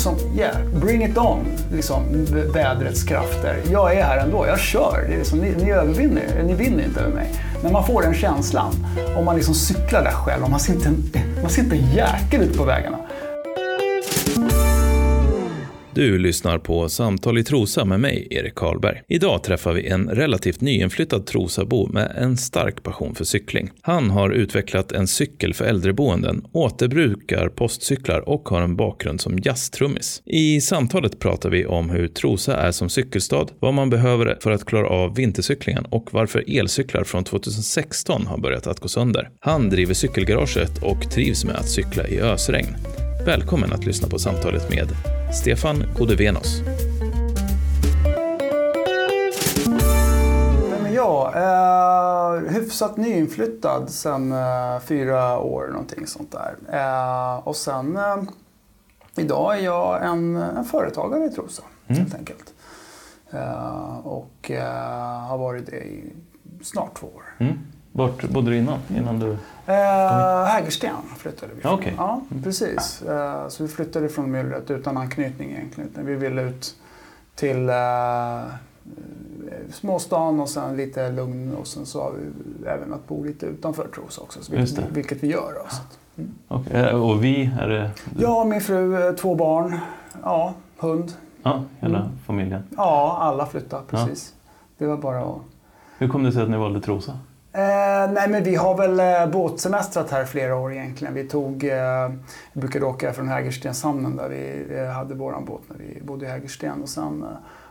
liksom, yeah, bring it on, liksom, vädrets krafter. Jag är här ändå, jag kör. Det är liksom, ni, ni övervinner, ni vinner inte över mig. Men man får den känslan, om man liksom cyklar där själv, och man ser inte en, man ser inte en jäkel ute på vägarna. Du lyssnar på Samtal i Trosa med mig, Erik Karlberg. Idag träffar vi en relativt nyinflyttad Trosabo med en stark passion för cykling. Han har utvecklat en cykel för äldreboenden, återbrukar postcyklar och har en bakgrund som jazztrummis. I samtalet pratar vi om hur Trosa är som cykelstad, vad man behöver för att klara av vintercyklingen och varför elcyklar från 2016 har börjat att gå sönder. Han driver cykelgaraget och trivs med att cykla i ösregn. Välkommen att lyssna på samtalet med Stefan Godevenos. Jag är hyfsat nyinflyttad sen eh, fyra år någonting sånt där. Eh, och sen eh, idag är jag en, en företagare i Trosa mm. helt enkelt. Eh, och eh, har varit det i snart två år. Mm. Vart bodde du innan? innan du... Eh, Hägersten flyttade vi. Okay. Ja, precis. Eh, så vi flyttade från myllret utan anknytning egentligen. Vi ville ut till eh, småstan och sen lite lugn och sen så har vi även att bo lite utanför Trosa också. Så vilket, vilket vi gör. Då, så. Mm. Okay. Eh, och vi? Är det... Ja, min fru, eh, två barn, ja, hund. Ja, hela mm. familjen? Ja, alla flyttade precis. Ja. Det var bara att... Hur kom det sig att ni valde Trosa? Eh, nej men vi har väl eh, båtsemestrat här flera år egentligen. Vi tog, eh, vi brukade åka från Hägerstenshamnen där vi eh, hade våran båt när vi bodde i Hägersten. Och sen eh,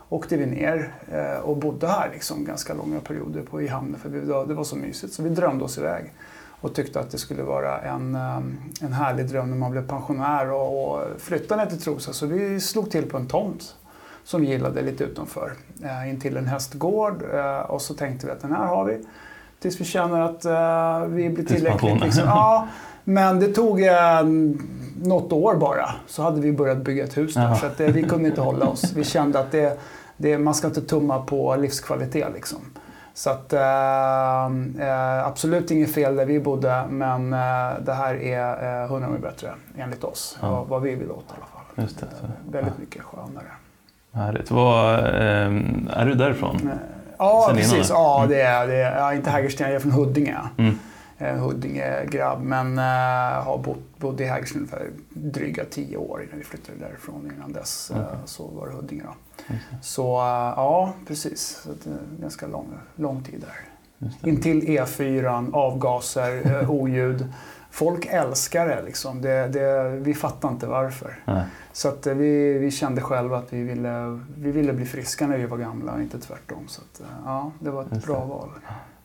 åkte vi ner eh, och bodde här liksom ganska långa perioder på, i hamnen för vi, det var så mysigt. Så vi drömde oss iväg och tyckte att det skulle vara en, eh, en härlig dröm när man blev pensionär och, och flyttade ner till Trosa. Så vi slog till på en tomt som vi gillade lite utanför, eh, in till en hästgård. Eh, och så tänkte vi att den här har vi. Tills vi känner att uh, vi blir tillräckligt. Liksom. Ja, men det tog uh, något år bara så hade vi börjat bygga ett hus där. Så att, uh, vi kunde inte hålla oss. Vi kände att det, det, man ska inte tumma på livskvalitet. Liksom. Så att, uh, absolut inget fel där vi bodde men det här är hundra gånger bättre enligt oss. Ja. Vad, vad, vi vill åt i alla fall. Just det, väldigt mycket skönare. Härligt. Vad, är du därifrån? Ja, precis. Ja, mm. det är, det är ja, inte Hägersten, jag är från Huddinge. Mm. Huddinge-grabb, men uh, har bott, bodde i Hägersten för dryga tio år innan vi flyttade därifrån. Innan dess mm. uh, så var det Huddinge. Då. Så uh, ja, precis. Så det är ganska lång, lång tid där. Intill E4, avgaser, oljud folk älskar det. Liksom. det, det vi fattar inte varför. Nej. Så att, eh, vi, vi kände själva att vi ville, vi ville bli friska när vi var gamla, inte tvärtom. Så att, eh, ja, det var ett Just bra det. val.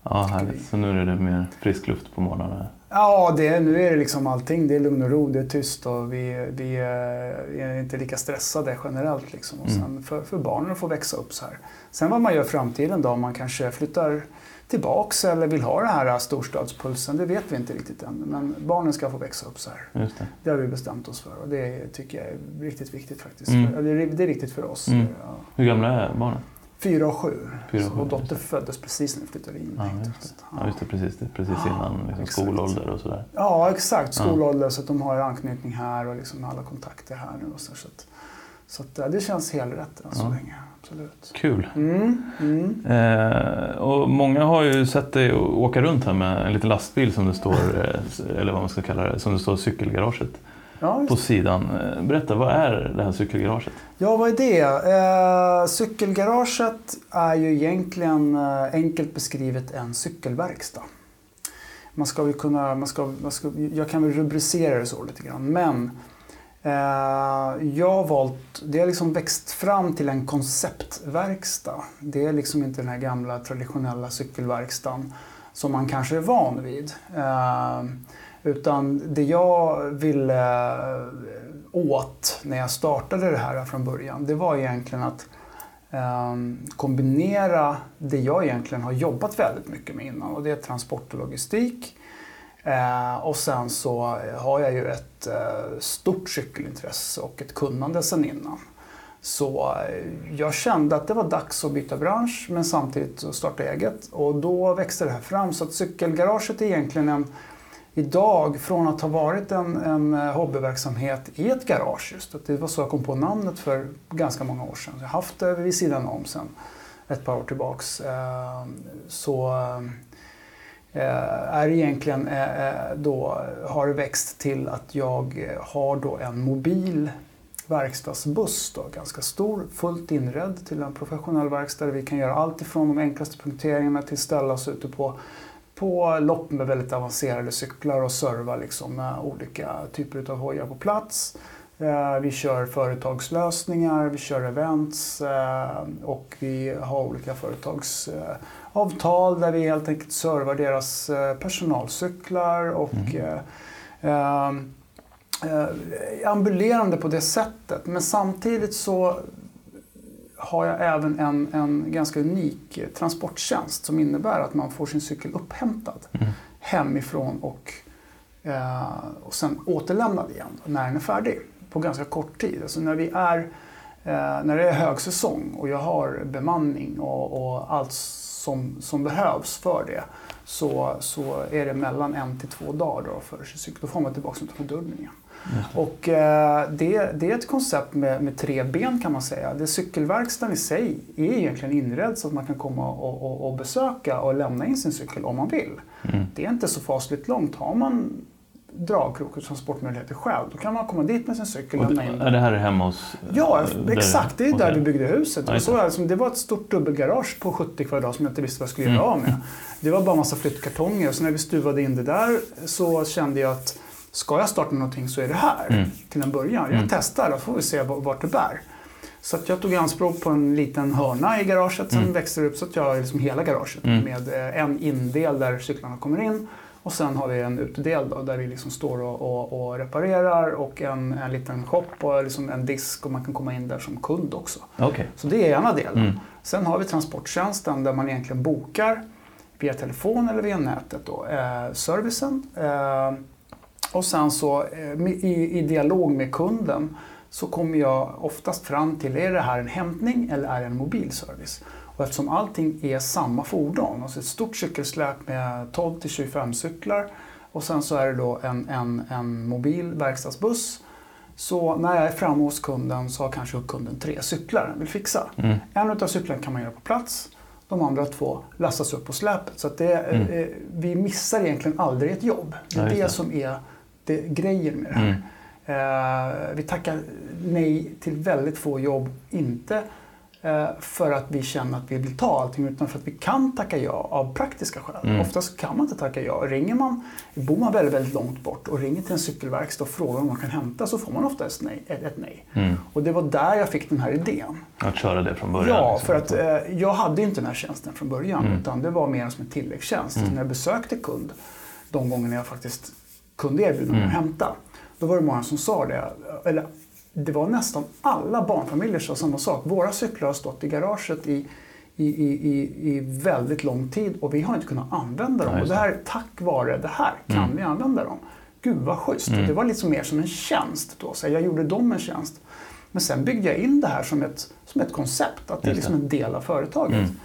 Ja, härligt. Så nu är det mer frisk luft på morgnarna? Ja, det, nu är det liksom allting. Det är lugn och ro, det är tyst och vi, vi är inte lika stressade generellt. Liksom. Och mm. sen för, för barnen att få växa upp så här. Sen vad man gör i framtiden då, om man kanske flyttar tillbaks eller vill ha den här storstadspulsen, det vet vi inte riktigt än. Men barnen ska få växa upp så här. Just det. det har vi bestämt oss för och det tycker jag är riktigt viktigt faktiskt. Mm. Det, är, det är viktigt för oss. Mm. Ja. Hur gamla är barnen? Fyra och sju. Fyra och sju. Vår dotter föddes precis när vi flyttade in. Ja, just det. Ja, just det precis, precis innan liksom, skolålder och sådär. Ja, exakt. Skolålder så att de har anknytning här och liksom alla kontakter här nu. Och så, så att, så att, det känns helrätt än så ja. länge absolut. Kul. Mm, mm. Eh, och många har ju sett dig åka runt här med en liten lastbil som det står, eh, eller vad man ska kalla det, som det står cykelgaraget ja, på sidan. Eh, berätta, vad är det här cykelgaraget? Ja, vad är det? Eh, cykelgaraget är ju egentligen eh, enkelt beskrivet en cykelverkstad. Man ska väl kunna, man ska, man ska, jag kan väl rubricera det så lite grann, men Eh, jag har valt, det har liksom växt fram till en konceptverkstad. Det är liksom inte den här gamla traditionella cykelverkstaden som man kanske är van vid. Eh, utan det jag ville åt när jag startade det här från början, det var egentligen att ehm, kombinera det jag egentligen har jobbat väldigt mycket med innan och det är transport och logistik Eh, och sen så har jag ju ett eh, stort cykelintresse och ett kunnande sen innan. Så eh, jag kände att det var dags att byta bransch men samtidigt starta eget och då växte det här fram. Så att cykelgaraget är egentligen en, idag, från att ha varit en, en eh, hobbyverksamhet i ett garage, just att det var så jag kom på namnet för ganska många år sedan. Jag har haft det vid sidan om sen ett par år tillbaks. Eh, så eh, Eh, är egentligen eh, eh, då, har det växt till att jag har då en mobil verkstadsbuss, då, ganska stor, fullt inredd till en professionell verkstad. Vi kan göra allt ifrån de enklaste punkteringarna till ställa oss ute på, på lopp med väldigt avancerade cyklar och serva liksom med olika typer av hojar på plats. Vi kör företagslösningar, vi kör events och vi har olika företags företagsavtal där vi helt enkelt servar deras eh, personalcyklar och mm eh, ambulerande på det sättet. Men samtidigt så har jag även en, en ganska unik transporttjänst som innebär att man får sin cykel upphämtad mm. hemifrån och, eh, och sen återlämnad igen när den är färdig på ganska kort tid. Alltså när, vi är, eh, när det är högsäsong och jag har bemanning och, och allt som, som behövs för det så, så är det mellan en till två dagar då för cykeln. Då får man tillbaka utanför dörren igen. Och eh, det, det, är ett koncept med, med, tre ben kan man säga. Det cykelverkstaden i sig är egentligen inredd så att man kan komma och, och, och besöka och lämna in sin cykel om man vill. Mm. Det är inte så fasligt långt. Har man dragkrok och transportmöjligheter själv. Då kan man komma dit med sin cykel och lämna in. Är det här hemma hos... Ja, exakt. Det är där vi byggde huset. Det var, så, det var ett stort dubbelgarage på 70 kvadrat som jag inte visste vad jag skulle göra mm. av med. Det var bara en massa flyttkartonger. Så när vi stuvade in det där så kände jag att ska jag starta någonting så är det här mm. till en början. Jag mm. testar och får vi se vart det bär. Så jag tog anspråk på en liten hörna i garaget. Sen mm. växte det upp så att jag har liksom hela garaget mm. med eh, en indel där cyklarna kommer in. Och sen har vi en utedel då, där vi liksom står och, och, och, reparerar och en, en liten shop och liksom en disk och man kan komma in där som kund också. Okay. Så det är ena delen. Mm. Sen har vi transporttjänsten där man egentligen bokar via telefon eller via nätet då, eh, servicen. Eh, och sen så eh, i, i dialog med kunden så kommer jag oftast fram till, är det här en hämtning eller är det en mobilservice? Och eftersom allting är samma fordon, alltså ett stort cykelsläp med 12 till 25 cyklar och sen så är det då en, en, en mobil verkstadsbuss. Så när jag är framme hos kunden så har kanske kunden tre cyklar den vill fixa. Mm. En av cyklarna kan man göra på plats. De andra två lastas upp på släpet. Så att det, mm. eh, vi missar egentligen aldrig ett jobb. Det är ja, det. det som är det, grejen med det här. Mm. Eh, vi tackar nej till väldigt få jobb, inte för att vi känner att vi vill ta allting utan för att vi kan tacka ja av praktiska skäl. Mm. Oftast kan man inte tacka ja. Ringer man, bor man väldigt, väldigt långt bort och ringer till en cykelverkstad och frågar om man kan hämta så får man ofta ett nej. Ett, ett nej. Mm. Och det var där jag fick den här idén. Att köra det från början? Ja, liksom. för att eh, jag hade inte den här tjänsten från början mm. utan det var mer som en tilläggstjänst. Mm. När jag besökte kund de gångerna jag faktiskt kunde erbjuda mig mm. att hämta. Då var det många som sa det. Eller, det var nästan alla barnfamiljer som sa samma sak. Våra cyklar har stått i garaget i, i, i, i väldigt lång tid och vi har inte kunnat använda dem. Och det här, tack vare det här kan mm. vi använda dem. Gud vad schysst. Mm. Det var liksom mer som en tjänst då. Så jag gjorde dem en tjänst. Men sen byggde jag in det här som ett, som ett koncept. Att det är liksom en del av företaget. Mm.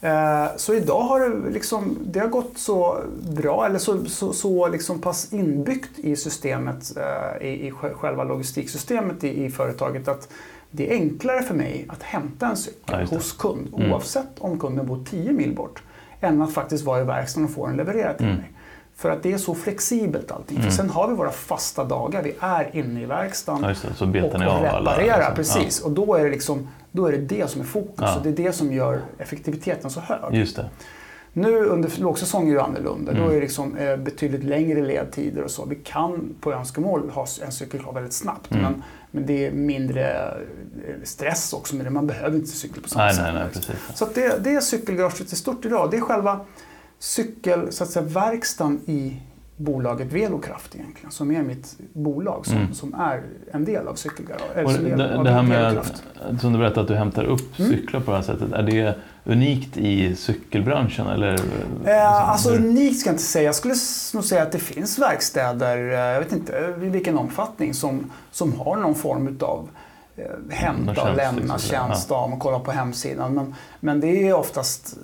Eh, så idag har det, liksom, det har gått så bra, eller så, så, så liksom pass inbyggt i systemet, eh, i, i själva logistiksystemet i, i, företaget att det är enklare för mig att hämta en cykel ja, hos kund mm. oavsett om kunden bor 10 mil bort än att faktiskt vara i verkstaden och få den levererad till mm. mig. För att det är så flexibelt allting. Mm. För sen har vi våra fasta dagar. Vi är inne i verkstaden ja, så och, och reparerar. Liksom. Precis. Ja. Och då är, det liksom, då är det det som är fokus. Ja. Och det är det som gör effektiviteten så hög. Just det. Nu under lågsäsong är det annorlunda. Mm. Då är det liksom, eh, betydligt längre ledtider och så. Vi kan på önskemål ha en cykel klar väldigt snabbt. Mm. Men, men det är mindre eh, stress också med det. Man behöver inte cykla på samma nej, sätt. Nej, nej, precis. Så det, det är cykelgaraget i stort idag. Det är själva cykel, så att säga, verkstaden i bolaget Velokraft egentligen, som är mitt bolag som, mm. som är en del av cykelgarage. Det, det här med, som du berättade, att du hämtar upp mm. cyklar på det här sättet, är det unikt i cykelbranschen? Eller, eh, alltså unikt ska jag inte säga. Jag skulle nog säga att det finns verkstäder, eh, jag vet inte i vilken omfattning, som, som har någon form av eh, hämta och lämna liksom, tjänst. Ja. Om man kollar på hemsidan. Men, men det är oftast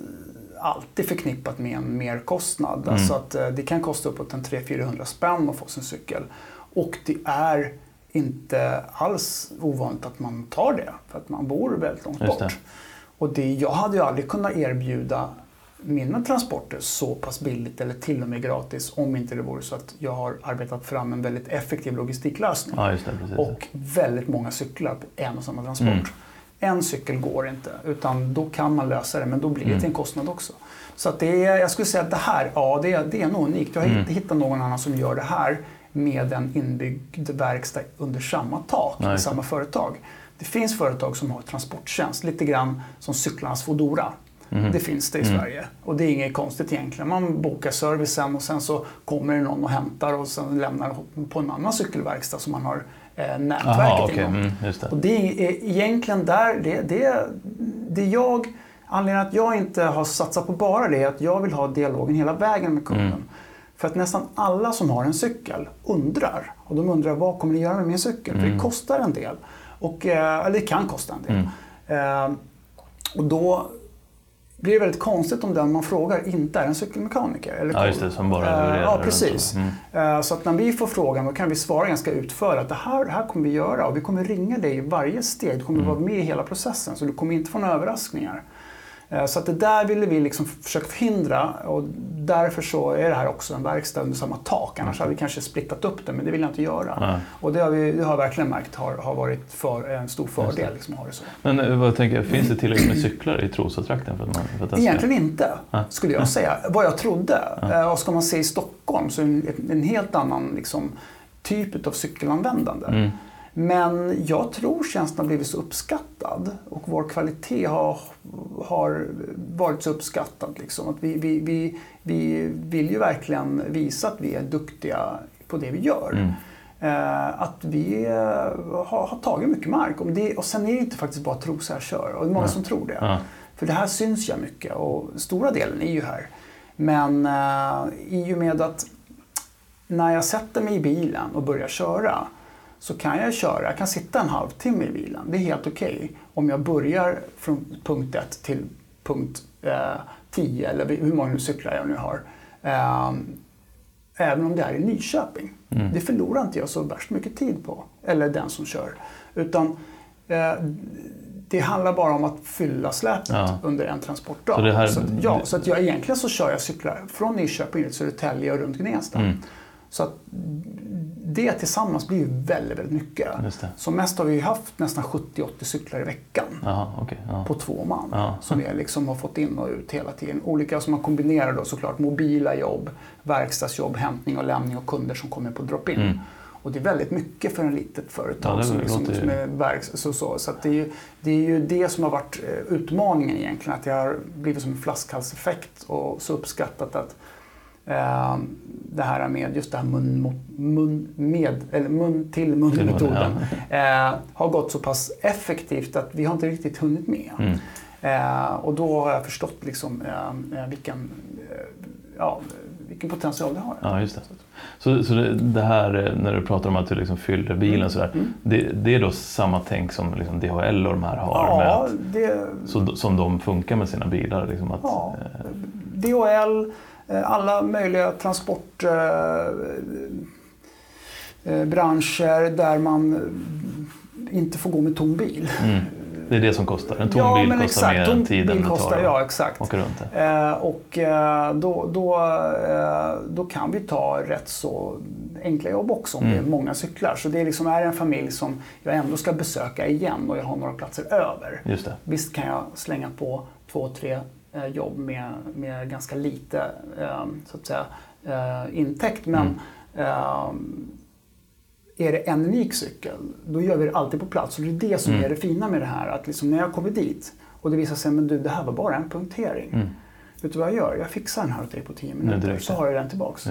alltid förknippat med en merkostnad. Mm. Alltså att eh, det kan kosta uppåt en 300-400 spänn att få sin cykel. Och det är inte alls ovanligt att man tar det för att man bor väldigt långt bort. Och det, jag hade ju aldrig kunnat erbjuda mina transporter så pass billigt eller till och med gratis om inte det vore så att jag har arbetat fram en väldigt effektiv logistiklösning. Ja, det, och väldigt många cyklar på en och samma transport. Mm. En cykel går inte, utan då kan man lösa det, men då blir det mm. till en kostnad också. Så att det är, jag skulle säga att det här, ja det är, det är nog unikt. Jag har mm. inte hittat någon annan som gör det här med en inbyggd verkstad under samma tak, Nej. i samma företag. Det finns företag som har transporttjänst, lite grann som Cyklarnas Foodora. Mm. Det finns det i mm. Sverige och det är inget konstigt egentligen. Man bokar servicen och sen så kommer det någon och hämtar och sen lämnar på en annan cykelverkstad som man har nätverket Aha, okay. Mm, det. Och det är egentligen där, det, det, det jag, anledningen att jag inte har satsat på bara det är att jag vill ha dialogen hela vägen med kunden. Mm. För att nästan alla som har en cykel undrar. Och de undrar vad kommer ni göra med min cykel? För det mm. kostar en del. Och, eh, eller det kan kosta en del. Mm. Eh, och då blir väldigt konstigt om den man frågar inte är en cykelmekaniker. Eller ja, just det, som bara uh, Ja, precis. Mm. Uh, så att när vi får frågan då kan vi svara ganska utförligt. Det här, det här kommer vi göra och vi kommer ringa dig i varje steg. Du kommer mm. vara med i hela processen så du kommer inte få några överraskningar. Eh, så att det där ville vi liksom försöka förhindra och därför så är det här också en verkstad under samma tak. Annars hade vi kanske splittat upp det, men det vill jag inte göra. Nej. Och det har vi det har jag verkligen märkt har, har varit för, en stor fördel. Liksom, att ha det så. Men eh, vad tänker, finns det tillräckligt med cyklar i Trosatrakten? För att man, för att Egentligen inte, skulle jag säga. Vad jag trodde. Ja. Och ska man se i Stockholm så är det en, en helt annan liksom, typ av cykelanvändande. Mm. Men jag tror tjänsten har blivit så uppskattad och vår kvalitet har, har varit så uppskattad. Liksom. Att vi, vi, vi, vi vill ju verkligen visa att vi är duktiga på det vi gör. Mm. Eh, att vi eh, har, har, tagit mycket mark. Och, det, och sen är det inte faktiskt bara Trosa jag kör. Och det är många mm. som tror det. Mm. För det här syns jag mycket och stora delen är ju här. Men eh, i och med att när jag sätter mig i bilen och börjar köra så kan jag köra, jag kan sitta en halvtimme i bilen. Det är helt okej. Okay. Om jag börjar från punkt 1 till punkt 10 eh, eller hur många cyklar jag nu har. Eh, även om det är i Nyköping. Mm. Det förlorar inte jag så värst mycket tid på. Eller den som kör. Utan eh, det handlar bara om att fylla släpet ja. under en transportdag. Så, här... så att, ja, så att jag, egentligen så kör jag cyklar från Nyköping till Södertälje och runt Gnesta. Mm. Så att det tillsammans blir ju väldigt, väldigt mycket. Som mest har vi haft nästan 70-80 cyklar i veckan. Aha, okay, aha. På två man. Aha. Som vi liksom har fått in och ut hela tiden. Olika som man kombinerar då såklart mobila jobb, verkstadsjobb, hämtning och lämning och kunder som kommer på drop-in. Mm. Och det är väldigt mycket för en litet företag. Ja, som, liksom, som är verks, så, så, så det, är ju, det är ju det som har varit eh, utmaningen egentligen. Att det har blivit som en flaskhalseffekt och så uppskattat att det här med just det här mun, mun, med, eller mun till mun-metoden ja. eh, har gått så pass effektivt att vi har inte riktigt hunnit med. Mm. Eh, och då har jag förstått liksom, eh, eh vilken, eh, ja, vilken potential det har. Ja, just det. Så, så det, det här eh, när du pratar om att du liksom fyller bilen mm. sådär, mm. det, det, är då samma tänk som liksom DHL och de här har? Ja, med att, det... så, som de funkar med sina bilar? Liksom att, ja, DHL alla möjliga transportbranscher eh, eh, där man inte får gå med tom bil. Mm. Det är det som kostar. En tom ja, bil kostar exakt. mer än tiden det tar ja, exakt. åka runt. Eh, och eh, då, då, eh, då kan vi ta rätt så enkla jobb också om mm. det är mm. många cyklar. Så det liksom är en familj som jag ändå ska besöka igen och jag har några platser över. Just det. Visst kan jag slänga på två, tre Eh, jobb med, med ganska lite eh, så att säga, eh, intäkt. Men mm. är det en unik cykel, då gör vi det alltid på plats. Och det är det som mm. är det fina med det här. Att liksom när jag kommer dit och det visar sig att det här var bara en punktering. Mm. Vet du vad jag gör? Jag fixar den här åt dig på 10 minuter så har jag den tillbaks.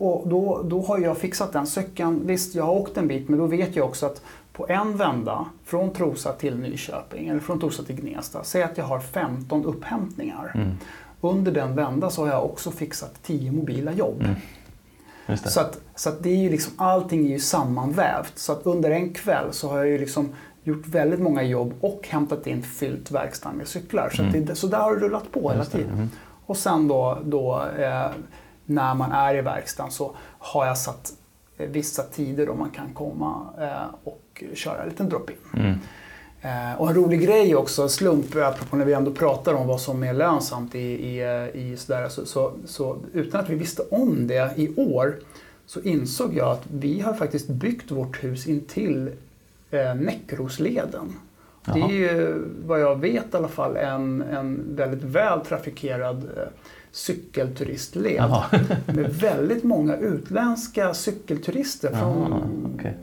Och då, då har jag fixat den cykeln. Visst, jag har åkt en bit men då vet jag också att på en vända från Trosa till Nyköping eller från Trosa till Gnesta, säg att jag har 15 upphämtningar. Mm. Under den vända så har jag också fixat 10 mobila jobb. Mm. Så, att, så att det är ju liksom, allting är ju sammanvävt. Så att under en kväll så har jag ju liksom gjort väldigt många jobb och hämtat in fyllt verkstaden med cyklar. Så, mm. det, så där har det rullat på hela tiden. Mm. Och sen då, då eh, när man är i verkstaden så har jag satt eh, vissa tider då man kan komma eh, och köra en liten drop-in. Mm. Eh, och en rolig grej också, slump, apropå när vi ändå pratar om vad som är lönsamt i, i, eh, i sådär, så, så, så utan att vi visste om det i år så insåg jag att vi har faktiskt byggt vårt hus intill eh, Näckerosleden. Det är ju vad jag vet i alla fall en, en väldigt väl trafikerad eh, cykelturistled. Med väldigt många utländska cykelturister från Jaha, okej.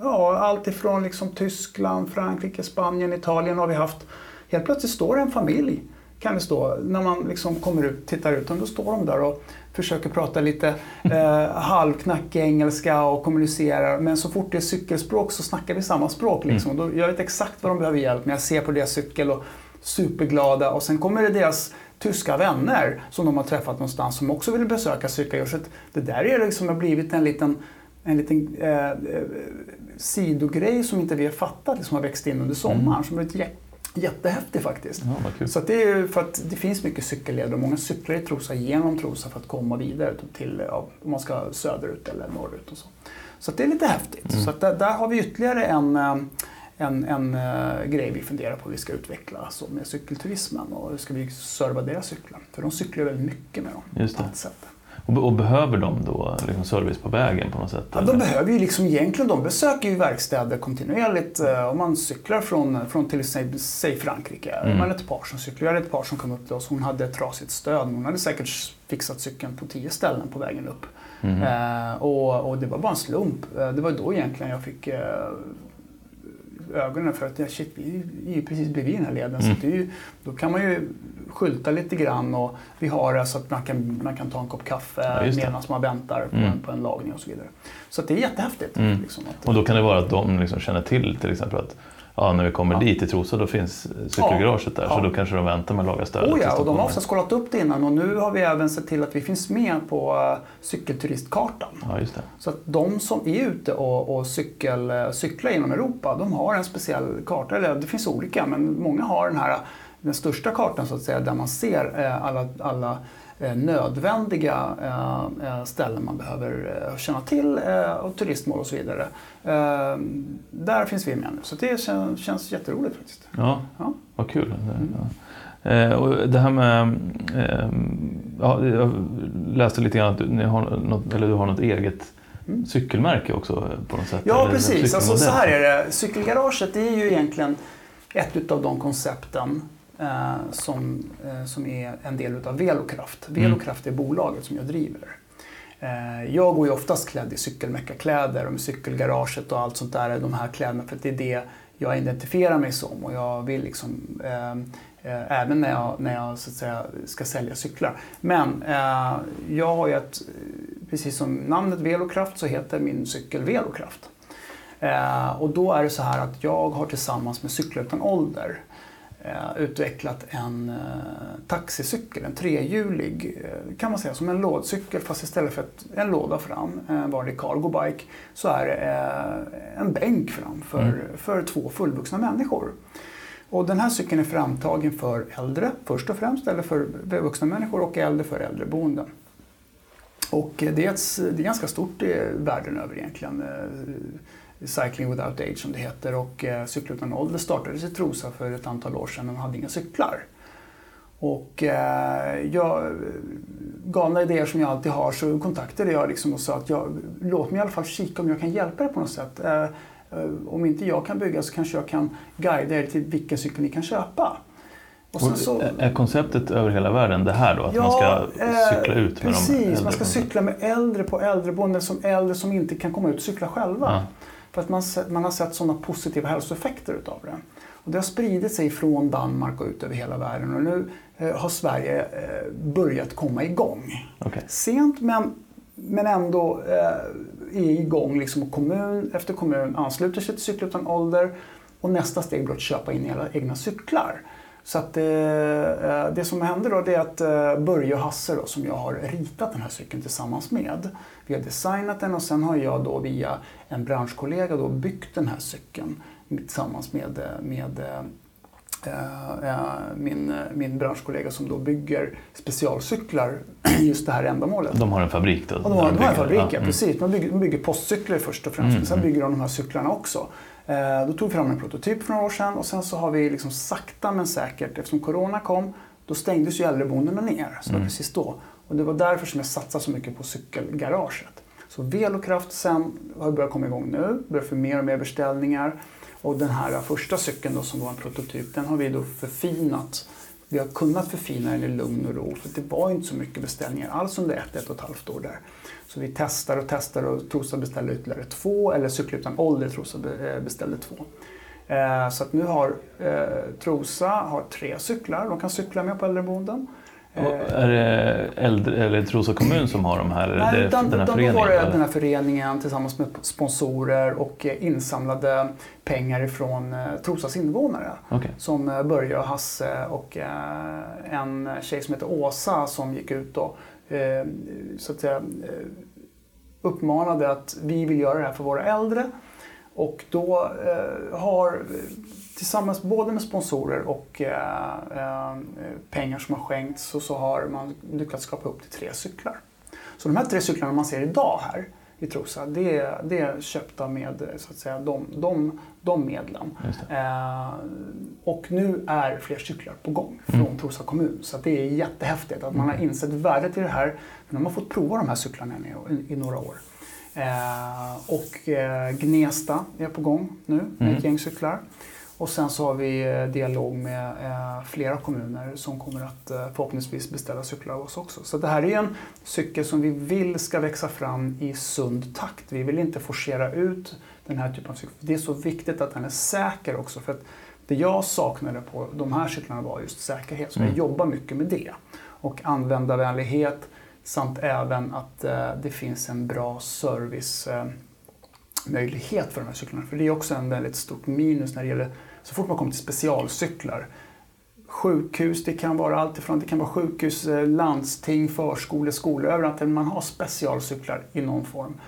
Ja, allt ifrån liksom Tyskland, Frankrike, Spanien, Italien har vi haft. Helt plötsligt står en familj, kan det stå, när man liksom kommer ut, tittar ut, och då står de där och försöker prata lite eh, halvknackig engelska och kommunicerar. Men så fort det är cykelspråk så snackar vi samma språk. Liksom. Då, jag vet exakt vad de behöver hjälp med. Jag ser på deras cykel och superglada. Och sen kommer det deras tyska vänner som de har träffat någonstans som också vill besöka cykelgård. Så det där är liksom har blivit en liten, en liten eh, sidogrej som inte vi har fattat, som har växt in under sommaren. Som har blivit jä- jättehäftig faktiskt. Ja. Så det är för att det finns mycket cykelleder och många cyklar i Trosa genom Trosa för att komma vidare till, ja, om man ska söderut eller norrut och så. Så det är lite häftigt. Mm. Så där, där har vi ytterligare en, eh, en, en eh, grej vi funderar på hur vi ska utveckla så med cykelturismen och hur ska vi serva deras cyklar. För de cyklar väldigt mycket med dem. Just på det. ett sätt. Och, och behöver de då liksom service på vägen på något sätt? Ja, de behöver ju liksom egentligen, de besöker ju verkstäder kontinuerligt. eh, Om man cyklar från, från till exempel, säg Frankrike. Mm. Man är ett par som cyklar. Jag hade ett par som kom upp till oss. Hon hade ett trasigt stöd. Hon hade säkert fixat cykeln på tio ställen på vägen upp. Mhm. Eh, och, och det var bara en slump. Eh, det var då egentligen jag fick eh, ögonen för att ja, shit, vi är ju precis bredvid den här leden. Så Mm. är ju, då kan man ju skylta lite grann och vi har det så att man kan, man kan ta en kopp kaffe Ja, medan man väntar på, Mm. en, på en lagning och så vidare. Så det är jättehäftigt. Mm. Liksom, att, Och då kan det vara att de liksom känner till till exempel att ja, när vi kommer Ja. dit till Trosa då finns cykelgaraget där Ja. så då kanske de väntar med att laga stödet. Oh ja, och de har oftast kollat upp det innan och nu har vi även sett till att vi finns med på uh, cykelturistkartan. Ja, just det. Så att de som är ute och, och cykel, eh, cyklar inom Europa, de har en speciell karta. Eller det finns olika, men många har den här den största kartan så att säga, där man ser eh, alla, alla eh, nödvändiga eh, eh, ställen man behöver eh, känna till eh, och turistmål och så vidare. Eh, Där finns vi med nu, så det känns, känns jätteroligt faktiskt. Ja, Ja. vad kul. Eh, och det här med... Eh, ja, jag läste lite grann att du, ni har något, eller du har något eget Mm. cykelmärke också på något sätt. Ja, precis. Alltså, så här är det. Cykelgaraget är ju egentligen ett av de koncepten eh, som, eh, som är en del av Velokraft. Mm. Velokraft är bolaget som jag driver. Eh, jag går ju oftast klädd i cykelmeckakläder och med cykelgaraget och allt sånt där, de här kläderna, för det är det jag identifierar mig som och jag vill liksom eh, eh, Även när jag, när jag så att säga, ska sälja cyklar. Men eh, jag har ju ett, precis som namnet Velokraft så heter min cykel Velokraft. Eh, och då är det så här att jag har tillsammans med Cykla utan ålder utvecklat en eh, taxicykel, en trehjulig, eh, kan man säga, som en lådcykel fast istället för ett, en låda fram, en vanlig cargo bike, så är det eh, en bänk fram för, Mm. för två fullvuxna människor. Och den här cykeln är framtagen för äldre först och främst, eller för vuxna människor och äldre för äldreboenden. Och eh, det är, ett, det är ganska stort världen över egentligen. Eh, Cycling without age som det heter och eh, Cykla utan ålder startades i Trosa för ett antal år sedan och hade inga cyklar. Och eh, jag, galna idéer som jag alltid har så kontaktade jag liksom och sa att jag, låt mig i alla fall kika om jag kan hjälpa er på något sätt. Eh, eh, om inte jag kan bygga så kanske jag kan guida er till vilken cykel ni kan köpa. Och Och så- är- Är konceptet över hela världen det här då? Att man ska eh, cykla ut med precis, de äldre? man ska cykla med äldre på äldreboenden som äldre som inte kan komma ut och cykla själva. Ja. För att man, man har sett sådana positiva hälsoeffekter utav det. Och det har spridit sig från Danmark och ut över hela världen och nu eh, har Sverige eh, börjat komma igång. Okej. Sent men, men ändå eh, är igång liksom kommun efter kommun ansluter sig till Cykla utan ålder och nästa steg blir att köpa in egna cyklar. Så att, eh, eh, det som händer då det är att eh, Börje och Hasse då, som jag har ritat den här cykeln tillsammans med. Vi har designat den och sen har jag då via en branschkollega då byggt den här cykeln tillsammans med, med min, min branschkollega som då bygger specialcyklar just det här ändamålet. De har en fabrik då? Ja, de har, de har en fabrik, ja. Mm. precis. De bygger, de bygger postcyklar först och främst, mm. sen mm. bygger de de här cyklarna också. Då tog vi fram en prototyp för några år sedan och sen så har vi liksom sakta men säkert, eftersom Corona kom, då stängdes ju äldreboendena ner. Så mm. precis då. Och det var därför som jag satsade så mycket på cykelgaraget. Så Velokraft sen har börjat komma igång nu, börjar få mer och mer beställningar. Och den här första cykeln då, som var en prototyp, den har vi då förfinat. Vi har kunnat förfina den i lugn och ro för det var inte så mycket beställningar alls under ett, ett och ett halvt år där. Så vi testar och testar och Trosa beställde ytterligare två, eller Cykla utan ålder Trosa eh, beställde två. Eh, så att nu har eh, Trosa har tre cyklar de kan cykla med på äldreboenden. Och är det äldre, eller Trosa kommun som har de här? Nej, det, utan, den här föreningen? Då var det den här föreningen tillsammans med sponsorer och eh, insamlade pengar ifrån eh, Trosas invånare. Okay. Som eh, Börje och Hasse och en tjej som heter Åsa som gick ut och så att säga, uppmanade att vi vill göra det här för våra äldre. Och då har tillsammans både med sponsorer och eh, eh, pengar som har skänkts så, så har man lyckats skapa upp till tre cyklar. Så de här tre cyklarna man ser idag här i Trosa, det är, det är köpta med så att säga, de, de, de medlen. Eh, och nu är fler cyklar på gång från mm. Trosa kommun. Så det är jättehäftigt att man har mm. insett värdet i det här. Men de har fått prova de här cyklarna i, i några år. Eh, och eh, Gnesta är på gång nu med mm. ett gäng cyklar. Och sen så har vi eh, dialog med eh, flera kommuner som kommer att eh, förhoppningsvis beställa cyklar av oss också. Så det här är en cykel som vi vill ska växa fram i sund takt. Vi vill inte forcera ut den här typen av cykel. Det är så viktigt att den är säker också. För att det jag saknade på de här cyklarna var just säkerhet. Så mm. jag jobbar mycket med det. Och användarvänlighet samt även att det finns en bra service möjlighet för de här cyklarna. För det är också en väldigt stort minus när det gäller så fort man kommer till specialcyklar. Sjukhus, det kan vara allt ifrån det kan vara sjukhus, eh, landsting, förskolor, skolor, överallt där man har specialcyklar i någon form.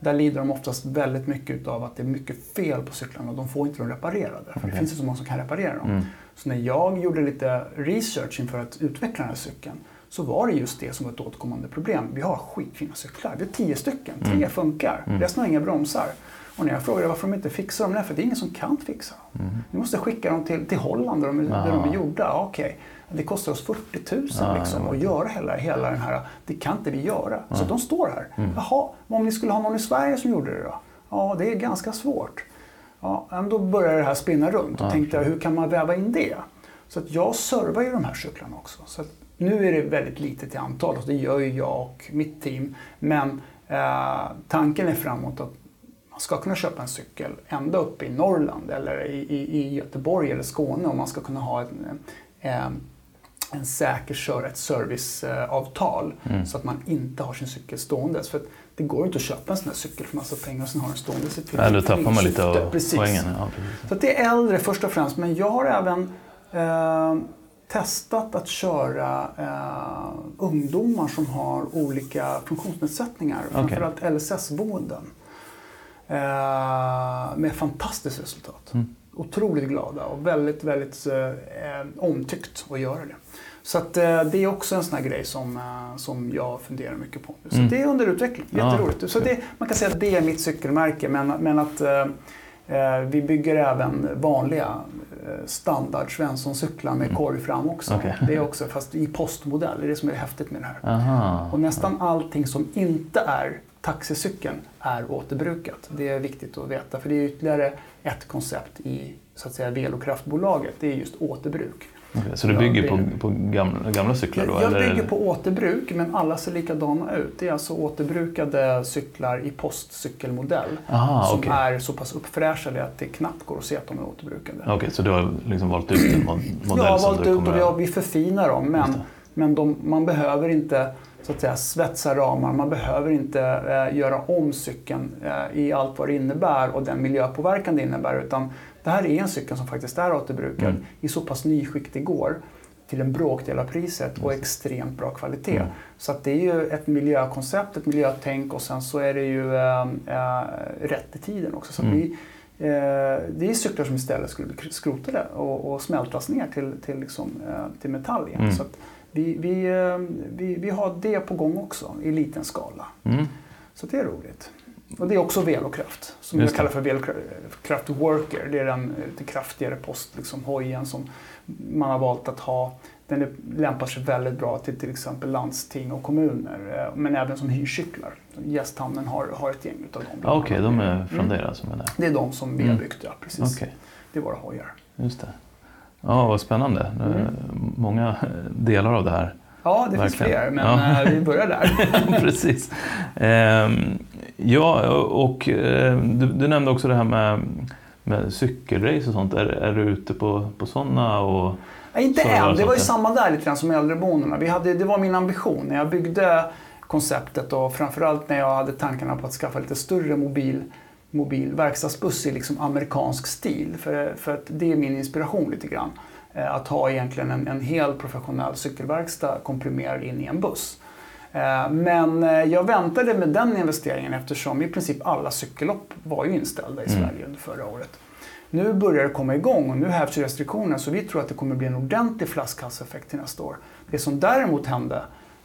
Där lider de oftast väldigt mycket av att det är mycket fel på cyklarna och de får inte dem reparerade. För okay. det finns inte så många som kan reparera dem. Mm. Så när jag gjorde lite research inför att utveckla den här cykeln så var det just det som var ett återkommande problem. Vi har skitfina cyklar, vi har tio stycken, tre mm. funkar, mm. resten har inga bromsar. Och när jag frågade varför de inte fixar dem, nej, för det är ingen som kan fixa dem. Mm. Vi måste skicka dem till, till Holland där de, där de är gjorda. Okej, okay. det kostar oss 40 000 ah, liksom, att göra hela, hela den här, det kan inte vi göra. Mm. Så de står här. Mm. Jaha, om ni skulle ha någon i Sverige som gjorde det då? Ja, det är ganska svårt. Ja, men då började det här spinna runt och ah, tänkte jag, hur kan man väva in det? Så att jag servar ju de här cyklarna också. Så nu är det väldigt litet i antal och det gör ju jag och mitt team. Men eh, tanken är framåt att man ska kunna köpa en cykel ända upp i Norrland eller i, i, i Göteborg eller Skåne om man ska kunna ha en, en, en säker kör, ett serviceavtal mm. så att man inte har sin cykel ståendes. För det går inte att köpa en sån här cykel för massa pengar och sen ha den stående till Nej, då tappar man lite av precis. poängen. Ja, precis. Så det är äldre först och främst, men jag har även eh, testat att köra eh, ungdomar som har olika funktionsnedsättningar, okay. framförallt LSS-boenden. Eh, med fantastiskt resultat. Mm. Otroligt glada och väldigt, väldigt eh, omtyckt att göra det. Så att, eh, det är också en sån här grej som, eh, som jag funderar mycket på. Så mm. det är under utveckling, jätteroligt. Ja. Så det, man kan säga att det är mitt cykelmärke men, men att eh, eh, vi bygger även vanliga standard Svensson-cyklar med mm. korg fram också. Okay. Det är också, fast i postmodell, det är det som är häftigt med det här. Aha. Och nästan allting som inte är taxicykeln är återbrukat. Det är viktigt att veta för det är ytterligare ett koncept i så att säga, Velokraftbolaget. Det är just återbruk. Okay, så du bygger på, på gamla, gamla cyklar? Då, jag eller? bygger på återbruk men alla ser likadana ut. Det är alltså återbrukade cyklar i postcykelmodell Aha, som okay. är så pass uppfräschade att det knappt går att se att de är återbrukade. Okej, okay, så du har liksom valt ut en modell? Jag har valt ut och vi förfinar dem men, men de, man behöver inte så att säga, svetsa ramar. Man behöver inte eh, göra om cykeln eh, i allt vad det innebär och den miljöpåverkan det innebär. Utan det här är en cykel som faktiskt är återbrukad mm. i så pass nyskick det går till en bråkdel av priset och extremt bra kvalitet. Mm. Så att det är ju ett miljökoncept, ett miljötänk och sen så är det ju äh, äh, rätt i tiden också. Så mm. vi, det är cyklar som istället skulle bli skrotade och, och smältas ner till, till, liksom, till metall igen. Mm. Så vi, vi, vi, vi har det på gång också i liten skala. Mm. Så det är roligt. Och det är också velokraft, som jag kallar för velokraft worker. Det är den lite kraftigare posthojen liksom, som man har valt att ha. Den lämpar sig väldigt bra till till exempel landsting och kommuner, eh, men även som hyrcyklar. Gästhamnen har, har ett gäng utav dem. Okej, okay, de är från mm. deras? Menar. Det är de som vi har mm. byggt, ja precis. Okay. Det är våra hojar. Just det. Ja, vad spännande. Mm. Många delar av det här. Ja, det Verkligen. finns fler, men ja. Eh, vi börjar där. precis. Ehm, ja, och eh, du, du, nämnde också det här med, med cykelrace och sånt. Är, är du ute på, på sådana? Och ja, inte än, det var ju samma där lite grann som äldreboendena. Vi hade, det var min ambition när jag byggde konceptet och framförallt när jag hade tankarna på att skaffa lite större mobil mobil verkstadsbuss i liksom amerikansk stil. För, för att det är min inspiration lite grann. Eh, att ha egentligen en, en hel professionell cykelverkstad komprimerad in i en buss. Eh, men eh, jag väntade med den investeringen eftersom i princip alla cykellopp var ju inställda i mm. Sverige under förra året. Nu börjar det komma igång och nu hävs restriktionerna så vi tror att det kommer bli en ordentlig flaskhalseffekt till nästa år. Det som däremot hände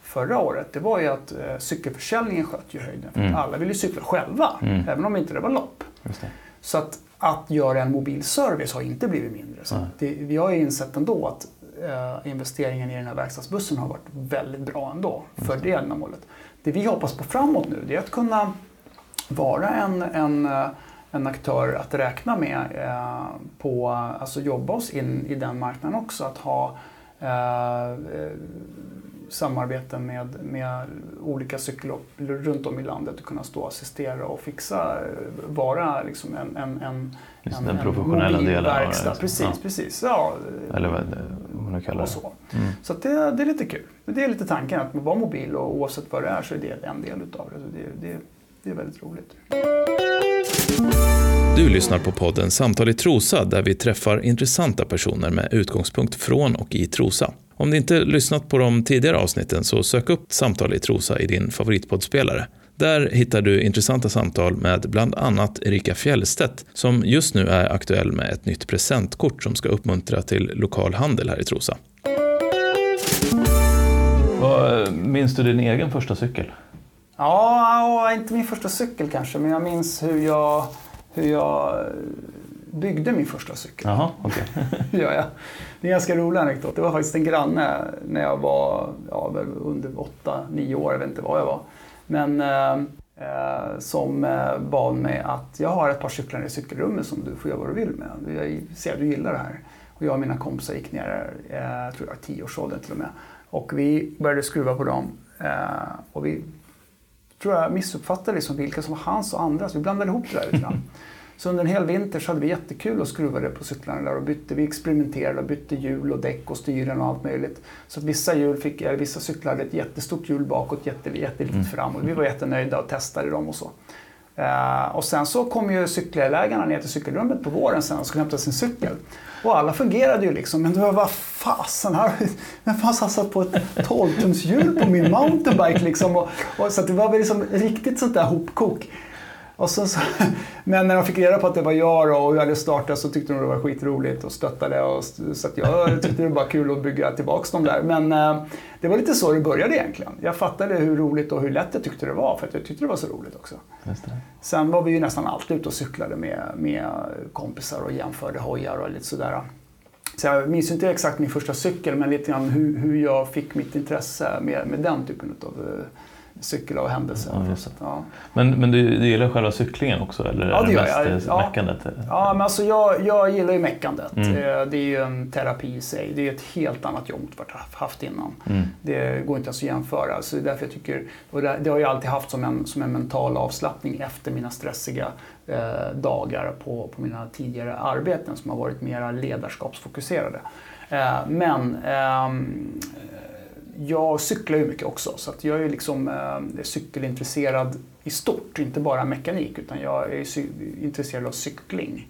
förra året det var ju att cykelförsäljningen sköt ju höjden. För mm. Alla ville cykla själva, mm. även om inte det var lopp. Det. Så att, att göra en mobil service har inte blivit mindre. Så det, vi har ju insett ändå att eh, investeringen i den här verkstadsbussen har varit väldigt bra ändå för det ändamålet. Det vi hoppas på framåt nu det är att kunna vara en, en, eh, en aktör att räkna med eh, på, alltså jobba oss in i den marknaden också. Att ha eh, samarbeten med, med olika cykellopp runt om i landet och kunna stå och assistera och fixa, vara liksom en, en, en, Just en, den professionella en delen verkstad. Precis, ja. precis. Ja, Eller vad, vad man kallar det. Så, mm. så det, det är lite kul. Det är lite tanken att vara mobil och oavsett vad det är så är det en del utav det. Så det, det, det är väldigt roligt. Du lyssnar på podden Samtal i Trosa där vi träffar intressanta personer med utgångspunkt från och i Trosa. Om du inte lyssnat på de tidigare avsnitten så sök upp Samtal i Trosa i din favoritpoddspelare. Där hittar du intressanta samtal med bland annat Erika Fjellstedt som just nu är aktuell med ett nytt presentkort som ska uppmuntra till lokal handel här i Trosa. Minns du din egen första cykel? Ja, inte min första cykel kanske, men jag minns hur jag, hur jag byggde min första cykel. Jaha, okay. ja, ja. Det är en ganska rolig anekdot. Det var faktiskt en granne när jag var ja, under 8-9 år, jag vet inte vad jag var. Men eh, eh, som eh, bad mig att jag har ett par cyklar i cykelrummet som du får göra vad du vill med. Jag ser att du gillar det här. Och jag och mina kompisar gick ner, eh, jag tror jag var 10-årsåldern till och med. Och vi började skruva på dem. Eh, och vi tror jag missuppfattade liksom vilka som var hans och andras. Vi blandade ihop det där lite grann. Så under en hel vinter så hade vi jättekul och skruvade på cyklarna där och bytte. Vi experimenterade och bytte hjul och däck och styren och allt möjligt. Så att vissa, hjul fick, eller vissa cyklar hade ett jättestort hjul bakåt, jätte, jättelitet mm. fram och vi var jättenöjda och testade dem och så. Uh, och sen så kom ju cykelägarna ner till cykelrummet på våren sen och skulle hämta sin cykel. Och alla fungerade ju liksom, men det var vad fasen, här, vem fan satt på ett 12-tumshjul på min mountainbike liksom? Och, och, så det var väl liksom riktigt sånt där hopkok. Och så, så, men när de fick reda på att det var jag och jag hade startat så tyckte de det var skitroligt och stöttade. Och, så att jag tyckte det var kul att bygga tillbaka dem där. Men eh, det var lite så det började egentligen. Jag fattade hur roligt och hur lätt jag tyckte det var för att jag tyckte det var så roligt också. Sen var vi ju nästan alltid ute och cyklade med, med kompisar och jämförde hojar och lite sådär. Så jag minns inte exakt min första cykel men lite grann hur, hur jag fick mitt intresse med, med den typen av eh, cykel av händelser. Ja, ja. Men, men du, du gillar själva cyklingen också? Eller ja, det gör jag. Ja. Meckandet? Ja, men alltså jag, jag gillar ju meckandet. Mm. Eh, det är ju en terapi i sig. Det är ett helt annat jobb mot vad jag haft innan. Mm. Det går inte ens att jämföra. Så därför jag tycker, och det, det har jag alltid haft som en, som en mental avslappning efter mina stressiga eh, dagar på, på mina tidigare arbeten som har varit mer ledarskapsfokuserade. Eh, men ehm, jag cyklar ju mycket också så att jag är liksom eh, cykelintresserad i stort, inte bara mekanik utan jag är intresserad av cykling.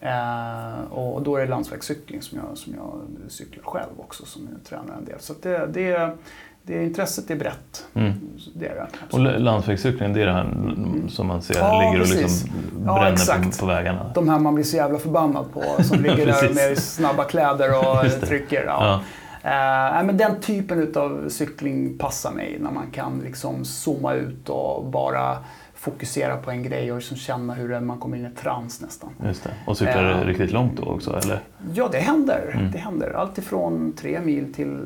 Eh, och då är det landsvägscykling som jag, som jag cyklar själv också som jag tränar en del. Så det, det, det intresset är brett. Mm. Det är det. Och landsvägscykling, det är det här som man ser Ja, ligger och precis. liksom Ja, bränner exakt. på, på vägarna. De här man blir så jävla förbannad på som ligger där med snabba kläder och trycker. Ja. Eh, men den typen av cykling passar mig när man kan liksom zooma ut och bara fokusera på en grej och liksom känna hur man kommer in i trans nästan. Just det. Och cyklar du riktigt långt då också, eller? Ja, det händer. Mm. Det händer. Allt ifrån tre mil till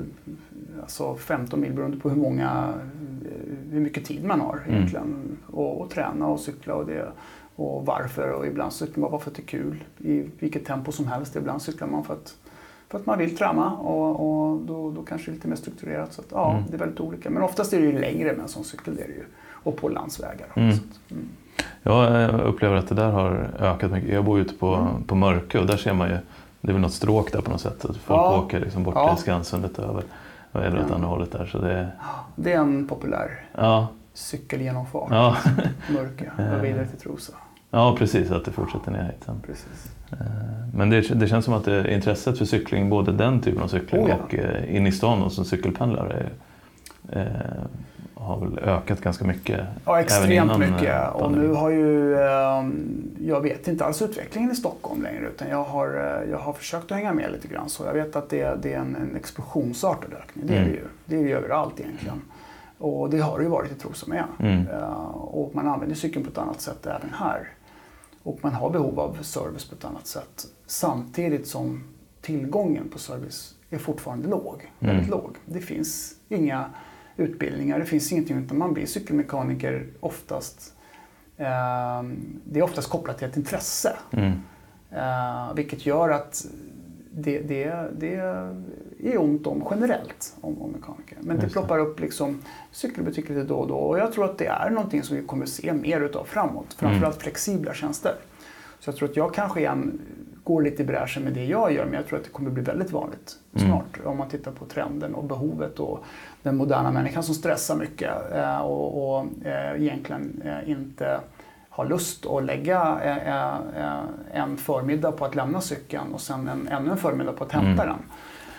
alltså 15 mil beroende på hur många, hur mycket tid man har Mm. egentligen. Och, och träna och cykla och det. Och varför. Och ibland cyklar man bara för att det är kul. I vilket tempo som helst. Ibland cyklar man för att, för att man vill träna och, och då, då kanske lite mer strukturerat. Så att, ja, Mm. det är väldigt olika. Men oftast är det ju längre med en sån cykel. Det är det ju. Och på landsvägar. Mm. Att, mm. Jag upplever att det där har ökat mycket. Jag bor ute på, Mm. på Mörkö och där ser man ju, det är väl något stråk där på något sätt. Att folk Ja. åker liksom bort Ja. till Skansundet över, över åt Ja. andra hållet där. Så det, Det är en populär ja, cykelgenomfart. ja, Mörka och vidare till Trosa. Ja, precis. Att det fortsätter ner hit sen. Precis. Eh, Men det, det känns som att det, intresset för cykling, både den typen av cykling Oh ja. och eh, in i stan och som cykelpendlare, eh, har väl ökat ganska mycket. Ja, extremt innan, mycket. eh, Och pandemin. nu har ju, eh, jag vet inte alls utvecklingen i Stockholm längre utan jag har, eh, jag har försökt att hänga med lite grann. Så jag vet att det, det är en, en explosionsartad ökning. Det är Mm. det ju. Det är det ju överallt egentligen. Och det har det ju varit i Trosa med. Mm. Eh, och man använder cykeln på ett annat sätt även här. Och man har behov av service på ett annat sätt. Samtidigt som tillgången på service är fortfarande låg. Mm. Väldigt låg. Det finns inga utbildningar, det finns ingenting utan man blir cykelmekaniker oftast. Eh, det är oftast kopplat till ett intresse. Mm. Eh, vilket gör att det, det, det är ont om generellt om, om mekaniker. Men det Just det. ploppar upp liksom cykelbutiker lite då och då och jag tror att det är någonting som vi kommer se mer utav framåt. Framförallt flexibla tjänster. Så jag tror att jag kanske igen går lite i bräschen med det jag gör men jag tror att det kommer bli väldigt vanligt Mm. snart om man tittar på trenden och behovet och den moderna människan som stressar mycket eh, och, och eh, egentligen eh, inte har lust att lägga en förmiddag på att lämna cykeln och sen en, ännu en förmiddag på att hämta Mm. den.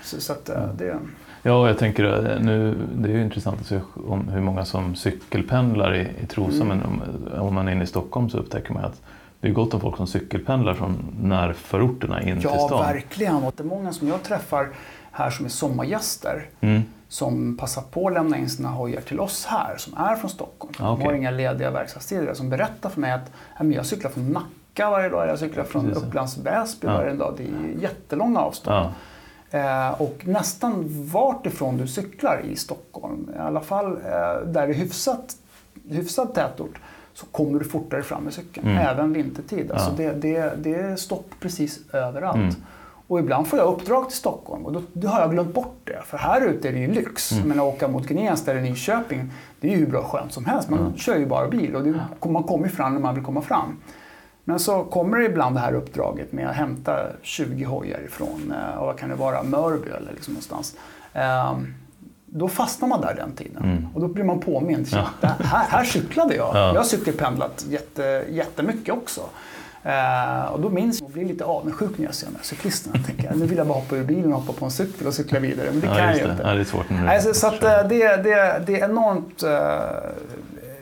Så, så att, eh, det, Ja, jag tänker eh, nu, det är ju intressant att se om hur många som cykelpendlar i, i Trosa, Mm. men om, om man är inne i Stockholm så upptäcker man att det är gott om folk som cykelpendlar från närförorterna in till ja, stan. verkligen. Och det är många som jag träffar här som är sommargäster Mm. som passar på att lämna in sina hojar till oss här som är från Stockholm. Ah, De okej. har inga lediga verkstadstider som berättar för mig att "Ja, jag cyklar från Nacka varje dag, jag cyklar från Precis. Upplands Väsby Ja. varje dag. Det är jättelånga avstånd. Ja, Eh, och nästan vart ifrån du cyklar i Stockholm, i alla fall eh, där det är hyfsat, hyfsad tätort, så kommer du fortare fram med cykeln. Mm. Även vintertid. Alltså Ja. det, det, det är stopp precis överallt. Mm. Och ibland får jag uppdrag till Stockholm och då, då har jag glömt bort det. För här ute är det ju lyx. Mm. Men att åka mot Gnesta eller Nyköping, det är ju hur bra skönt som helst. Man Mm. kör ju bara bil och det, man kommer fram när man vill komma fram. Men så kommer det ibland det här uppdraget med att hämta 20 hojar ifrån, eh, och vad kan det vara, Mörby eller liksom någonstans. Ehm, Då fastnar man där den tiden Mm. och då blir man påmind. Ja. "Det Här, här cyklade jag. Ja. Jag har cykelpendlat jätte, jättemycket också. Eh, och då minns jag och blir lite avundsjuk när jag ser de här cyklisterna. Jag tänker, nu vill jag bara hoppa ur bilen och hoppa på en cykel och cykla vidare. Men det kan ja, jag just ju inte. Ja, det är svårt Nej, så, att, eh, det, det, det är enormt... eh,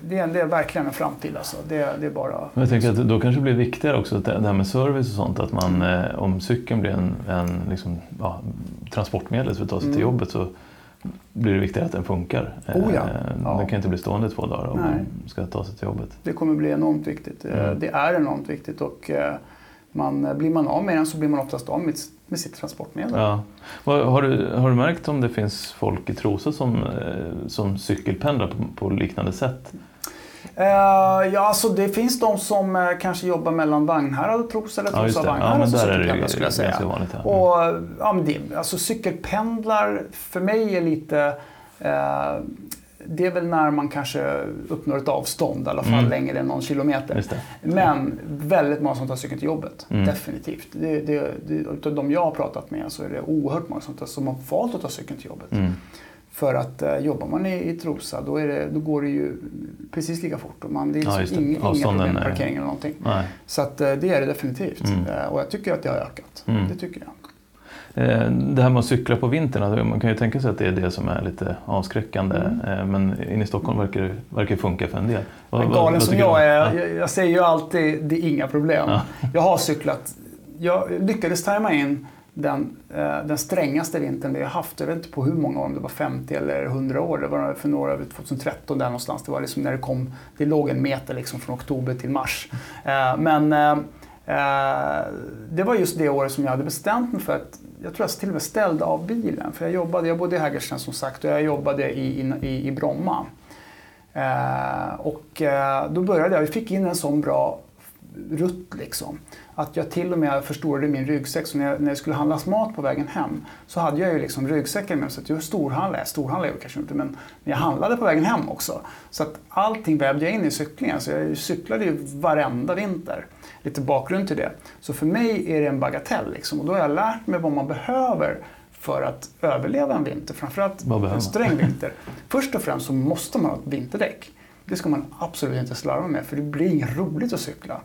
Det det är verkligen en framtid alltså. Det, det är bara... Men jag tänker att då kanske det blir viktigare också att det här med service och sånt. Att man, eh, om cykeln blir en, en liksom, ja, transportmedel för att ta sig till Mm. jobbet så blir det viktigare att den funkar. Oh ja. Eh, Ja. Den kan inte bli stående i två dagar om Nej. man ska ta sig till jobbet. Det kommer bli enormt viktigt. Eh, Mm. Det är enormt viktigt och man, blir man av med den så blir man oftast av med, med sitt transportmedel. Ja. Har, du, har du märkt om det finns folk i Trosa som, som cykelpendlar på, på liknande sätt? Eh, ja, alltså det finns de som eh, kanske jobbar mellan Vagnhärad och Trosa eller Ja, Trosa. Ja, Vagnhärad men som där är det cykelpendlar skulle jag säga. vanligt. Ja. Och, ja, men det, alltså cykelpendlar för mig är lite... Eh, det är väl när man kanske uppnår ett avstånd, i alla fall Mm. längre än någon kilometer. Men väldigt många som tar cykeln till jobbet. Mm. Definitivt. Det, det, det, utav de jag har pratat med så är det oerhört många som, tar, som har valt att ta cykeln till jobbet. Mm. För att eh, jobbar man i, i Trosa då, det, då går det ju precis lika fort. Och man, det är Ja, liksom det. inga, inga problem med parkering eller någonting. Nej. Så att, eh, det är det definitivt. Mm. Eh, och jag tycker att det har ökat. Mm. Det tycker jag. Det här med att cykla på vintern, alltså, man kan ju tänka sig att det är det som är lite avskräckande. Mm. Men inne i Stockholm verkar det verkar funka för en del. Vad, Galen som jag är, jag, jag säger ju alltid det är inga problem. Ja. Jag har cyklat, jag lyckades tajma in den, eh, den strängaste vintern vi har haft. Jag vet inte på hur många år, om det var 50 eller 100 år. Det var för några, 2013 där någonstans. Det var liksom när det kom, det låg en meter liksom från oktober till mars. Eh, men eh, eh, det var just det året som jag hade bestämt mig för att jag tror jag till och med ställde av bilen. För jag jobbade, jag bodde i Hägersten som sagt och jag jobbade i, i, i Bromma. Eh, och eh, då började jag, vi fick in en sån bra rutt liksom att jag till och med förstorade min ryggsäck. Så när jag, när jag skulle handla mat på vägen hem så hade jag ju liksom ryggsäcken med. Så att jag storhandlade, storhandlade jag kanske inte, men jag handlade på vägen hem också. Så att allting vävde jag in i cyklingen. Så jag cyklade ju varenda vinter. Lite bakgrund till det. Så för mig är det en bagatell. Liksom. Och då har jag lärt mig vad man behöver för att överleva en vinter. Framförallt en sträng vinter. Först och främst så måste man ha ett vinterdäck. Det ska man absolut inte slarva med för det blir inget roligt att cykla.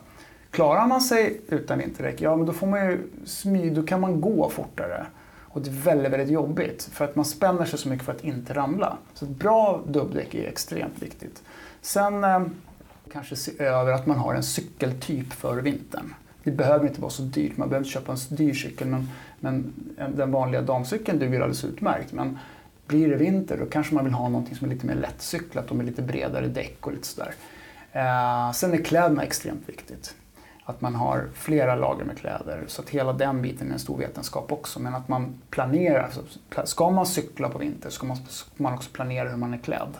Klarar man sig utan vinterdäck, ja men då, får man ju smy, då kan man gå fortare. Och det är väldigt, väldigt jobbigt för att man spänner sig så mycket för att inte ramla. Så ett bra dubbdäck är extremt viktigt. Sen eh, kanske se över att man har en cykeltyp för vintern. Det behöver inte vara så dyrt, man behöver inte köpa en dyr cykel men, men den vanliga damcykeln duger alldeles utmärkt. Men blir det vinter då kanske man vill ha något som är lite mer lättcyklat och med lite bredare däck och lite sådär. Eh, sen är kläderna extremt viktigt att man har flera lager med kläder. Så att hela den biten är en stor vetenskap också. Men att man planerar. Ska man cykla på vinter ska man, ska man också planera hur man är klädd.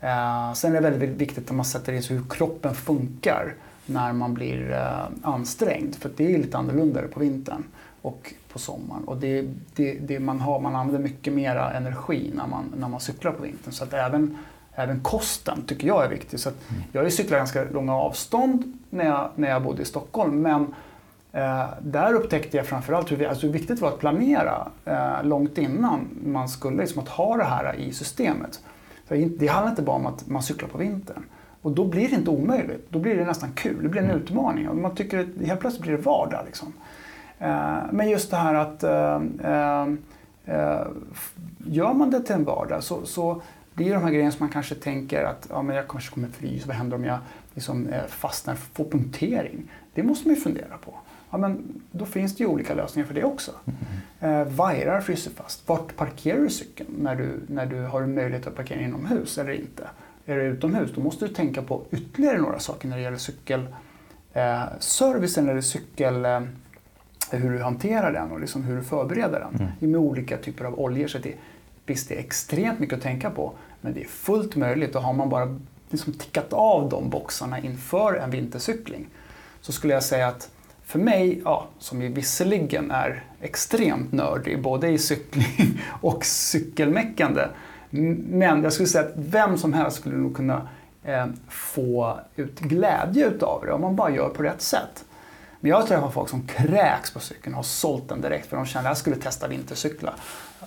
Eh, sen är det väldigt viktigt att man sätter in sig hur kroppen funkar när man blir eh, ansträngd. För det är lite annorlunda på vintern och på sommaren. Och det, det, det man, har, man använder mycket mer energi när man, när man cyklar på vintern. Så att även även kosten tycker jag är viktig. Så mm. jag cyklat ganska långa avstånd när jag, när jag bodde i Stockholm. Men eh, där upptäckte jag framförallt hur, alltså hur viktigt det var att planera eh, långt innan man skulle liksom, att ha det här i systemet. Så det handlar inte bara om att man cyklar på vintern. Och då blir det inte omöjligt. Då blir det nästan kul. Det blir en mm. utmaning. Och man tycker att helt plötsligt blir det vardag. Liksom. Eh, men just det här att eh, eh, gör man det till en vardag så, så är de här grejerna som man kanske tänker att ja, men jag kanske kommer frysa, vad händer om jag liksom, eh, fastnar, får punktering? Det måste man ju fundera på. Ja, men då finns det ju olika lösningar för det också. Mm. Eh, vajrar fryser fast. Vart parkerar du cykeln när du, när du har möjlighet att parkera inomhus eller inte? Är du utomhus, då måste du tänka på ytterligare några saker när det gäller cykelservicen eh, eller cykel... Eh, hur du hanterar den och liksom hur du förbereder den mm. med olika typer av oljor. Så det, Visst, det är extremt mycket att tänka på, men det är fullt möjligt och har man bara liksom tickat av de boxarna inför en vintercykling så skulle jag säga att för mig, ja, som ju visserligen är extremt nördig både i cykling och cykelmäckande, men jag skulle säga att vem som helst skulle nog kunna eh, få ut glädje utav det om man bara gör på rätt sätt. Men jag har träffat folk som kräks på cykeln och har sålt den direkt för de känner att jag skulle testa vintercykla.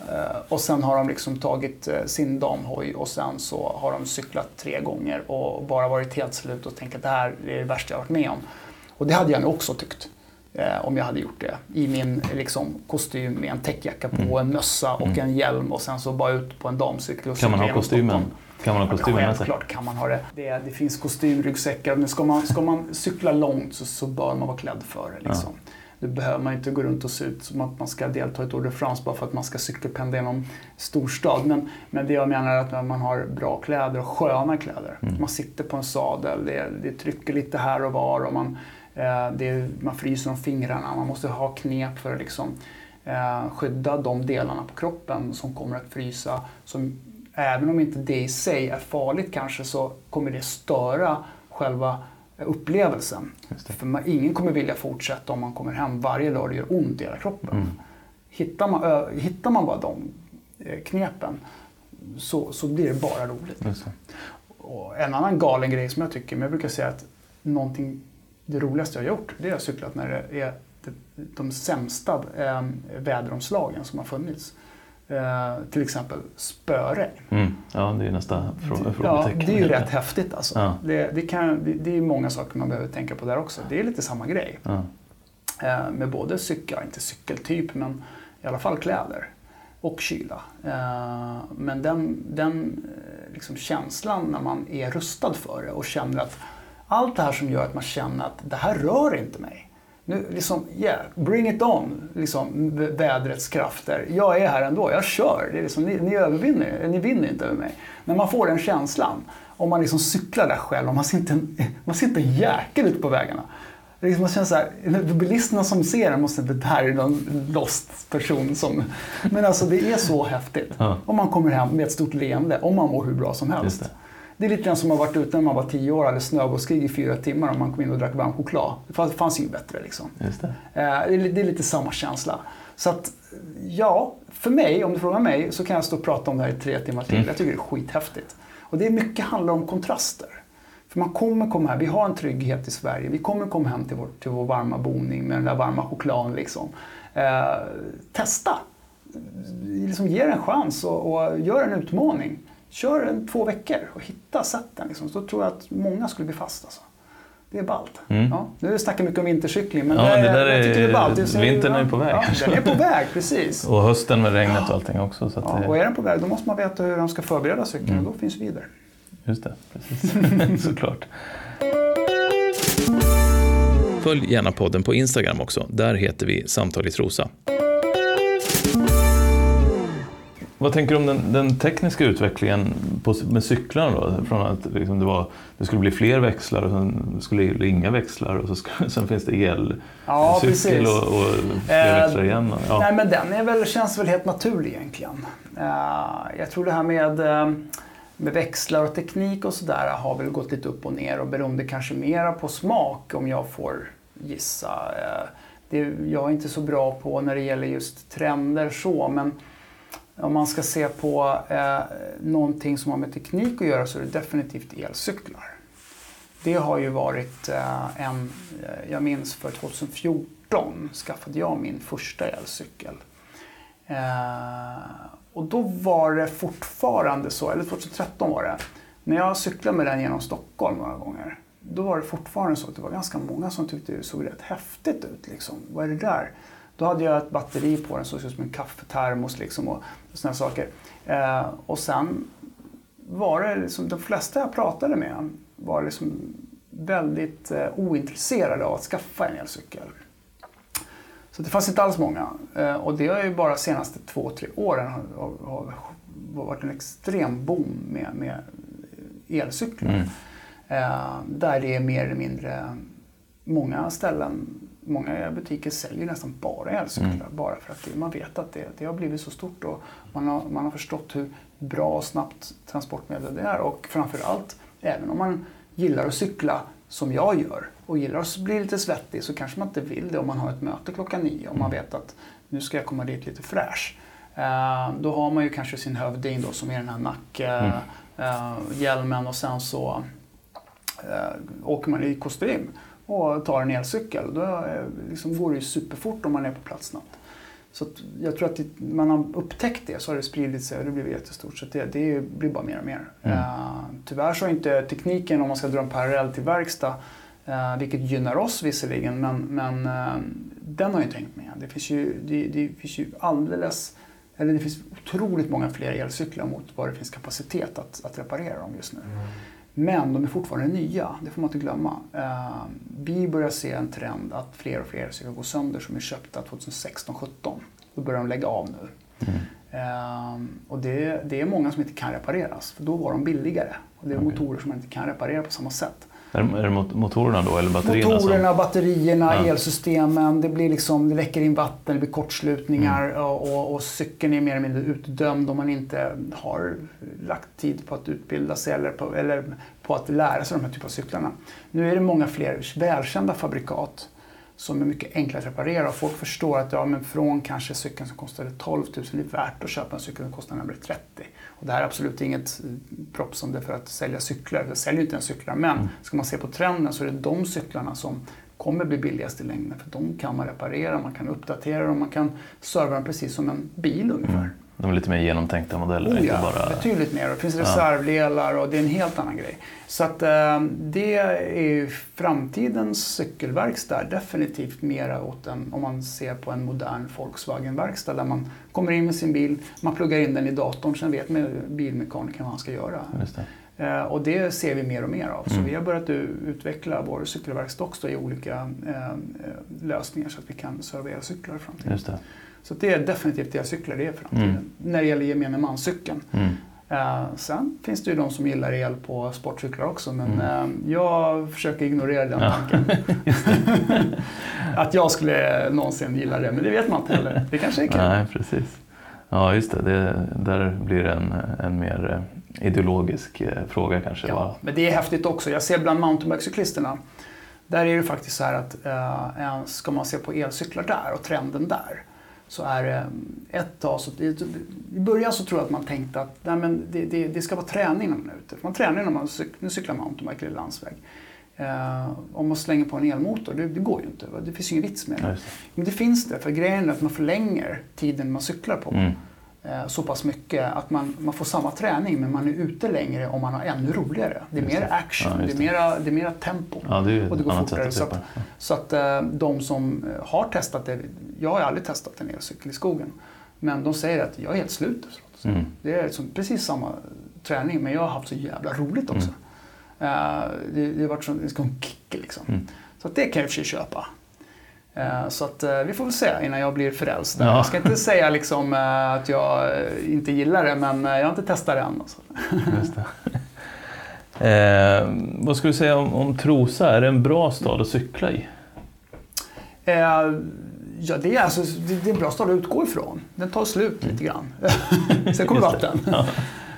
Eh, och sen har de liksom tagit eh, sin damhoj och sen så har de cyklat tre gånger och bara varit helt slut och tänkt att det här är det värsta jag varit med om. Och det hade jag nog också tyckt. Eh, om jag hade gjort det. I min liksom, kostym med en täckjacka på, mm. en mössa och mm. en hjälm och sen så bara ut på en damcykel och Kan man ha kostymen? Kan man ha kostymen med sig? Självklart kan man ha det. Det, det finns kostymryggsäckar. Men ska man, ska man cykla långt så, så bör man vara klädd för det. Liksom. Ja. Nu behöver man inte gå runt och se ut som att man ska delta i Tour de France bara för att man ska cykelpendla genom storstad. Men, men det jag menar är att man har bra kläder och sköna kläder. Mm. Man sitter på en sadel, det, det trycker lite här och var och man, eh, det, man fryser om fingrarna. Man måste ha knep för att liksom, eh, skydda de delarna på kroppen som kommer att frysa. Som, även om inte det i sig är farligt kanske så kommer det störa själva upplevelsen. För man, ingen kommer vilja fortsätta om man kommer hem varje dag och det gör ont i hela kroppen. Mm. Hittar, man, ö, hittar man bara de eh, knepen så, så blir det bara roligt. Och en annan galen grej som jag tycker, men jag brukar säga att någonting, det roligaste jag har gjort, det är att cyklat när det är de sämsta eh, väderomslagen som har funnits. Eh, till exempel spöregn. Mm. Ja, det är nästa frågetecken. Ja, det är ju rätt häftigt alltså. Ja. Det, det, kan, det, det är många saker man behöver tänka på där också. Det är lite samma grej. Ja. Eh, med både cykel, inte cykeltyp, men i alla fall kläder och kyla. Eh, men den, den eh, liksom känslan när man är rustad för det och känner att allt det här som gör att man känner att det här rör inte mig. Nu, liksom, yeah, bring it on, liksom, vädrets krafter. Jag är här ändå, jag kör. Det är liksom, ni, ni övervinner, ni vinner inte över mig. När man får den känslan, om man liksom cyklar där själv och man ser inte en, man ser inte en jäkel ute på vägarna. Det liksom, man känner så här, bilisterna som ser den måste det här är någon lost person som... Men alltså det är så häftigt. Ja. Om man kommer hem med ett stort leende, om man mår hur bra som helst. Det. är lite grann som att ha varit ute när man var tio år och hade snöbollskrig i fyra timmar och man kom in och drack varm choklad. Det fanns, fanns ju bättre liksom. Just det. Eh, det är lite samma känsla. Så att, ja, för mig, om du frågar mig, så kan jag stå och prata om det här i tre timmar till. Mm. Jag tycker det är skithäftigt. Och det är mycket handlar om kontraster. För man kommer komma här, vi har en trygghet i Sverige. Vi kommer komma hem till vår, till vår varma boning med den där varma chokladen. Liksom. Eh, testa! Liksom, ge det en chans och, och gör en utmaning. Kör en två veckor och hitta sätten. Liksom. Så då tror jag att många skulle bli fast. Alltså. Det är ballt. Mm. Ja, nu snackar mycket om vintercykling men ja, det, det där är, det är ballt. Det vintern är på väg. Ja, den är på väg, precis. och hösten med regnet och allting också. Så ja, och är den på väg då måste man veta hur de ska förbereda cykeln mm. och då finns vi där. Just det, precis. Såklart. Följ gärna podden på Instagram också. Där heter vi Samtal i Trosa. Vad tänker du om den, den tekniska utvecklingen på, med cyklarna då? Från att liksom det, var, det skulle bli fler växlar och sen skulle det inga växlar och så ska, sen finns det elcykel ja, och, och fler eh, växlar igen. Ja. Nej men den är väl, känns väl helt naturlig egentligen. Uh, jag tror det här med uh, med växlar och teknik och sådär har väl gått lite upp och ner och beroende kanske mera på smak om jag får gissa. Eh, det, jag är inte så bra på när det gäller just trender så men om man ska se på eh, någonting som har med teknik att göra så är det definitivt elcyklar. Det har ju varit eh, en, eh, jag minns för 2014 skaffade jag min första elcykel. Eh, och då var det fortfarande så, eller 2013 var det, när jag cyklade med den genom Stockholm några gånger, då var det fortfarande så att det var ganska många som tyckte det såg rätt häftigt ut. Liksom. Vad är det där? Då hade jag ett batteri på den som såg ut som en kaffetermos liksom, och sådana saker. Eh, och sen var det liksom, de flesta jag pratade med var liksom väldigt eh, ointresserade av att skaffa en elcykel. Så det fanns inte alls många. Eh, och det har ju bara de senaste två, tre åren har, har, har varit en extrem boom med, med elcyklar. Mm. Eh, där det är mer eller mindre, många ställen, många butiker säljer nästan bara elcyklar. Mm. Bara för att det, man vet att det, det har blivit så stort och man har, man har förstått hur bra och snabbt transportmedel det är. Och framför allt, även om man gillar att cykla som jag gör och gillar att bli lite svettig så kanske man inte vill det om man har ett möte klockan nio och man mm. vet att nu ska jag komma dit lite fräsch. Uh, då har man ju kanske sin hövding då som är den här nackhjälmen mm. uh, och sen så uh, åker man i kostym och tar en elcykel. Då liksom går det ju superfort om man är på plats snabbt. Så jag tror att det, man har upptäckt det så har det spridit sig och det blivit jättestort. Så det, det blir bara mer och mer. Mm. Uh, tyvärr så har inte tekniken, om man ska dra en parallell till verkstad, uh, vilket gynnar oss visserligen, men, men uh, den har ju inte hängt med. Det finns ju, det, det, finns ju alldeles, eller det finns otroligt många fler elcyklar mot vad det finns kapacitet att, att reparera dem just nu. Mm. Men de är fortfarande nya, det får man inte glömma. Uh, vi börjar se en trend att fler och fler ska gå sönder som är köpta 2016-17. Då börjar de lägga av nu. Mm. Uh, och det, det, är många som inte kan repareras, för då var de billigare. Och det är okay. motorer som man inte kan reparera på samma sätt. Är det motorerna då eller batterierna? Motorerna, som... batterierna, ja. elsystemen. Det, blir liksom, det läcker in vatten, det blir kortslutningar mm. och, och, och, cykeln är mer eller mindre utdömd om man inte har lagt tid på att utbilda sig eller på, eller på att lära sig de här typen av cyklarna. Nu är det många fler välkända fabrikat som är mycket enklare att reparera och folk förstår att ja, men från kanske cykeln som kostade 12 000 är det värt att köpa en cykel som kostar närmare 30 och det här är absolut inget eh, props om det för att sälja cyklar. Jag säljer inte ens cyklar, men mm. ska man se på trenden så är det de cyklarna som kommer bli billigast i längden. För de kan man reparera, man kan uppdatera dem, man kan serva dem precis som en bil ungefär. De är lite mer genomtänkta modeller. Oh, inte ja, bara... betydligt mer. Det finns reservdelar och det är en helt annan grej. Så att eh, det är ju framtidens cykelverkstad definitivt mera åt en, om man ser på en modern Volkswagen-verkstad där man kommer in med sin bil, man pluggar in den i datorn, sen vet bilmekanikern vad han ska göra. Det. Eh, och det ser vi mer och mer av. Så Mm. vi har börjat utveckla vår cykelverkstad också i olika eh, lösningar så att vi kan servera cyklar i framtiden. Så det är definitivt det cyklar det är i framtiden. Mm. När det gäller gemene man-cykeln. Mm. Eh, sen finns det ju de som gillar el på sportcyklar också men Mm. eh, jag försöker ignorera den Ja. tanken. att jag skulle någonsin gilla det, men det vet man inte heller. Det kanske är kul. Nej, precis. Ja, just det. det där blir det en, en mer eh, ideologisk eh, fråga kanske. Ja, va? men det är häftigt också. Jag ser bland mountainbikecyklisterna, där är det faktiskt så här att eh, ska man se på elcyklar där och trenden där så är det ett tag så, i början så tror jag att man tänkte att nej, men det, det, det ska vara träning när man är ute. Man tränar när man nu cyklar mountainbike eller landsväg. Eh, om man slänger på en elmotor, det, det går ju inte. Det finns ju ingen vits med det. Men det finns det, för grejen är att man förlänger tiden man cyklar på. Mm. Eh, så pass mycket att man, man får samma träning men man är ute längre och man har ännu roligare. Det är mer det. action, Ja, det, just är mera, det är mera tempo. Ja, det är Och det går fortare, att så det. Så att eh, de som eh, har testat det, jag har aldrig testat en elcykel i skogen, men de säger att jag är helt slut efteråt. Mm. Det är liksom precis samma träning men jag har haft så jävla roligt också. Eh, det, det har varit som en kick liksom. Mm. Så att det kan jag i och för sig köpa. Eh, Så att eh, vi får väl se innan jag blir frälst. Ja. Jag ska inte säga liksom eh, att jag inte gillar det men jag har inte testat det än. Alltså. Eh, vad skulle du säga om, om Trosa? Är det en bra stad att cykla i? Eh, Ja, det är, alltså, det är en bra stad att utgå ifrån. Den tar slut lite grann. Sen kommer vatten.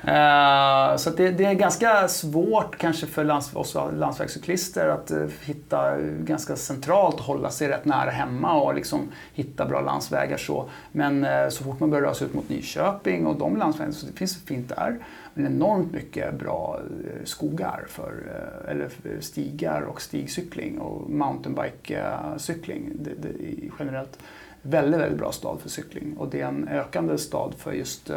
Eh, så att det, det är ganska svårt kanske för lands, oss landsvägscyklister att eh, hitta eh, ganska centralt och hålla sig rätt nära hemma och liksom hitta bra landsvägar. Så. Men så fort man börjar röra sig ut mot Nyköping och de landsvägarna, så det finns fint där. Men enormt mycket bra skogar för, eller för stigar och stigcykling och mountainbikecykling. det, generellt. Väldigt, väldigt bra stad för cykling och det är en ökande stad för just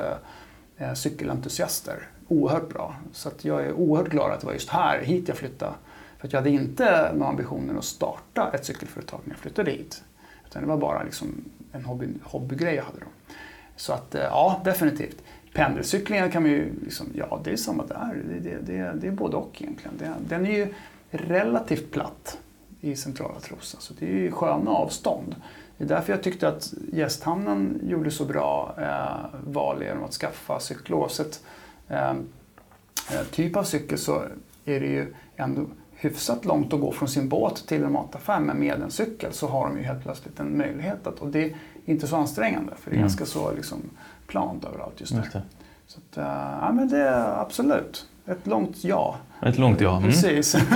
eh, cykelentusiaster. Oerhört bra. Så att jag är oerhört glad att det var just här, hit jag flyttade. För att jag hade inte några ambitioner att starta ett cykelföretag när jag flyttade hit. Utan det var bara liksom en hobby, hobbygrej jag hade då. Så att eh, ja, definitivt. Pendelcyklingen kan man ju, liksom, ja det är samma där. Det, det, det, det är både och egentligen. Det, den är ju relativt platt i centrala Trosa, så det är ju sköna avstånd. Det är därför jag tyckte att gästhamnen gjorde så bra eh, val genom att skaffa cykel. Oavsett eh, eh, typ av cykel så är det ju ändå hyfsat långt att gå från sin båt till en mataffär, men med en cykel så har de ju helt plötsligt en möjlighet att, och det är inte så ansträngande för det är Mm. ganska så liksom plant överallt just där. Just det. Så att, eh, ja men det är absolut ett långt ja. Ett långt ja. Mm. Precis.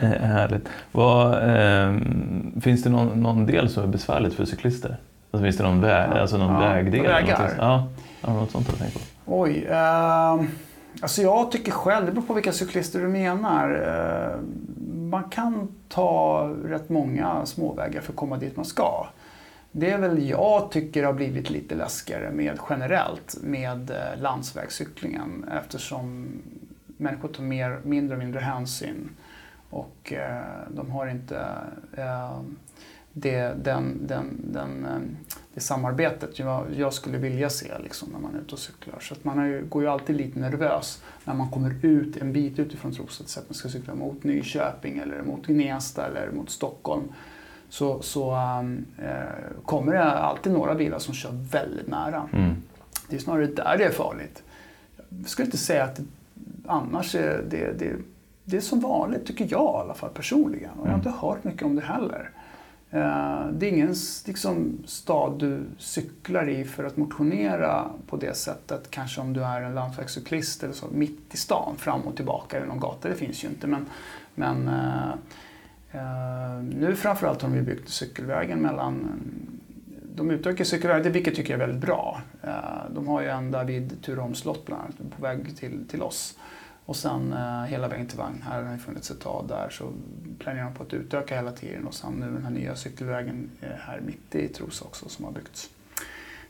Eh, Härligt. Vad, eh, finns det någon, någon del som är besvärligt för cyklister? Alltså, finns det någon, väg, Ja. alltså någon Ja, vägdel? vägar. Ja, ja, något sånt har jag tänkt på. Oj. ehm, alltså jag tycker själv, det beror på vilka cyklister du menar. Eh, man kan ta rätt många småvägar för att komma dit man ska. Det är väl jag tycker har blivit lite läskigare med generellt med eh, landsvägscyklingen eftersom människor tar mer, mindre och mindre hänsyn och eh, de har inte eh, det, den, den, den, eh, det samarbetet jag, jag skulle vilja se liksom, när man är ute och cyklar. Så att man ju- går ju alltid lite nervös när man kommer ut en bit utifrån Trosa, så att man ska cykla mot Nyköping eller mot Gnesta eller mot Stockholm. Så, så eh, kommer det alltid några bilar som kör väldigt nära. Mm. Det är snarare där det är farligt. Jag skulle inte säga att det, annars är det, det, det är som vanligt, tycker jag i alla fall personligen. Och jag har inte hört mycket om det heller. Eh, Det är ingen liksom, stad du cyklar i för att motionera på det sättet. Kanske om du är en landsvägscyklist eller så, mitt i stan, fram och tillbaka eller någon gata. Det finns ju inte. Men, men Eh, nu framförallt har de ju byggt cykelvägen mellan de utökar cykelvägen, vilket tycker jag är väldigt bra. Eh, de har ju en där vid Tureholms slott bland annat, på väg till, till oss. Och sen eh, hela vägen till Vagn. Här har det funnits ett tag där så planerar de på att utöka hela tiden och sen nu den här nya cykelvägen här mitt i Trosa också som har byggts.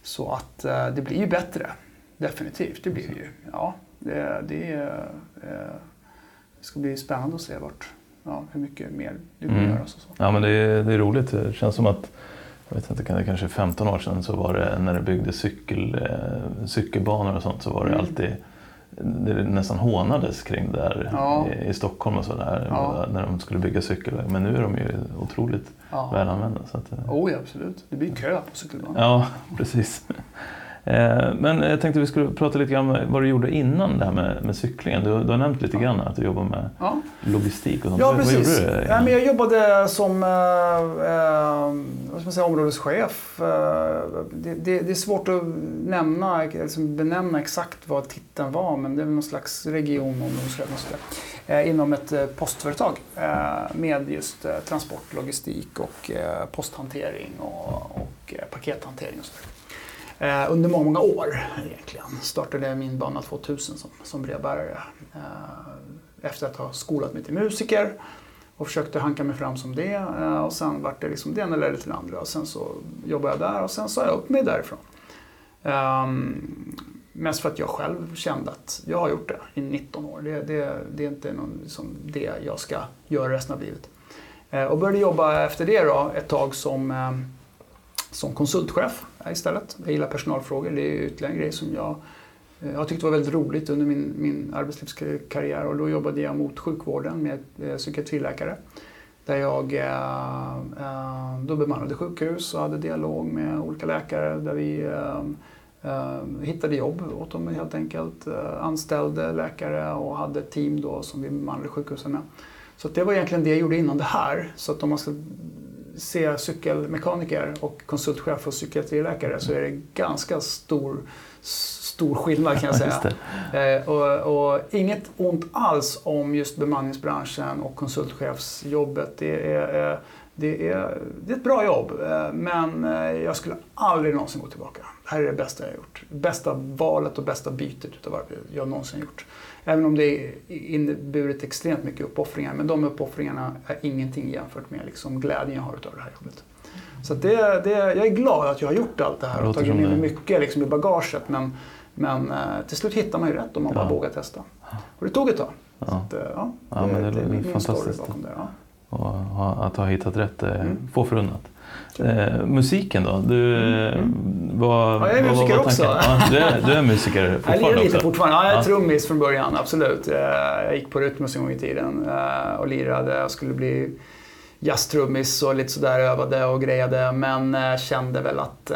Så att det blir ju bättre. Definitivt, det blir det ju. Ja, det, det, det ska bli spännande att se vart, ja, hur mycket mer det kommer Mm. göras. Och så. Ja, men det är, det är roligt. Det känns som att, jag vet inte, det kanske 15 år sedan så var det när det byggdes cykel, eh, cykelbanor och sånt så var det Mm. alltid det nästan hånades kring det där Ja. i, i Stockholm och sådär Ja. när de skulle bygga cykelväg. Men nu är de ju otroligt Ja. väl använda. Så att, eh, Oh ja, absolut. Det blir kö på cykelbanan. Ja, precis. Eh, Men jag tänkte vi skulle prata lite grann om vad du gjorde innan det här med, med cyklingen. Du, du har nämnt lite grann att du jobbar med Ja. logistik och sånt. Ja, Vad- precis. Vad gjorde du? ja, men jag jobbade som eh, eh, vad ska säga, områdeschef. Eh, det, det, det är svårt att nämna, liksom benämna exakt vad titeln var, men det är någon slags region områdeschef, något sådär, eh, inom ett postföretag eh, med just transport, logistik och posthantering och, och pakethantering och sådär. Eh, under många, många år egentligen. Startade min bana 2000 som, som brevbärare. Eh, efter att ha skolat mig till musiker och försökte hanka mig fram som det. Eh, och sen vart det liksom det ena ledde till det andra. Och sen så jobbade jag där och sen sa jag upp mig därifrån. Um, mest för att jag själv kände att jag har gjort det i 19 år. Det, det, det är inte någon, liksom, det jag ska göra resten av livet. Eh, och började jobba efter det då ett tag som eh, som konsultchef istället. Jag gillar personalfrågor, det är ytterligare en grej som jag eh, har tyckt var väldigt roligt under min, min arbetslivskarriär och då jobbade jag mot sjukvården med eh, psykiatriläkare. Där jag eh, eh då bemannade sjukhus och hade dialog med olika läkare där vi eh, eh hittade jobb åt dem helt enkelt. Anställde läkare och hade ett team då som vi bemannade sjukhusen med. Så att det var egentligen det jag gjorde innan det här. Så att om man ska se cykelmekaniker och konsultchef och psykiatriläkare så är det ganska stor, stor skillnad kan jag säga. Eh, och, och inget ont alls om just bemanningsbranschen och konsultchefsjobbet. Det är, eh, det är, det är ett bra jobb eh, men jag skulle aldrig någonsin gå tillbaka. Det här är det bästa jag har gjort. Bästa valet och bästa bytet utav vad jag någonsin gjort. Även om det inneburit extremt mycket uppoffringar. Men de uppoffringarna är ingenting jämfört med liksom glädjen jag har utav det här jobbet. Så det, det, jag är glad att jag har gjort allt det här Det och tagit med mig det. mycket liksom i bagaget. Men, men eh, till slut hittar man ju rätt om man bara Ja. vågar testa. Och det tog ett tag. Så Ja. att, eh, ja, Ja, men det är min story fantastiskt. bakom det. Ja. Och att ha hittat rätt är Mm. få förunnat. Eh, musiken då? Du, Mm. Vad, Ja, jag är musiker också. Ja, du, är, du är musiker Jag fortfarande lirar lite också? fortfarande. Ja, jag är Ja. trummis från början, absolut. Eh, Jag gick på Rytmus en gång i tiden eh, och lirade. Jag skulle bli jazztrummis och lite sådär övade och grejade. Men eh, kände väl att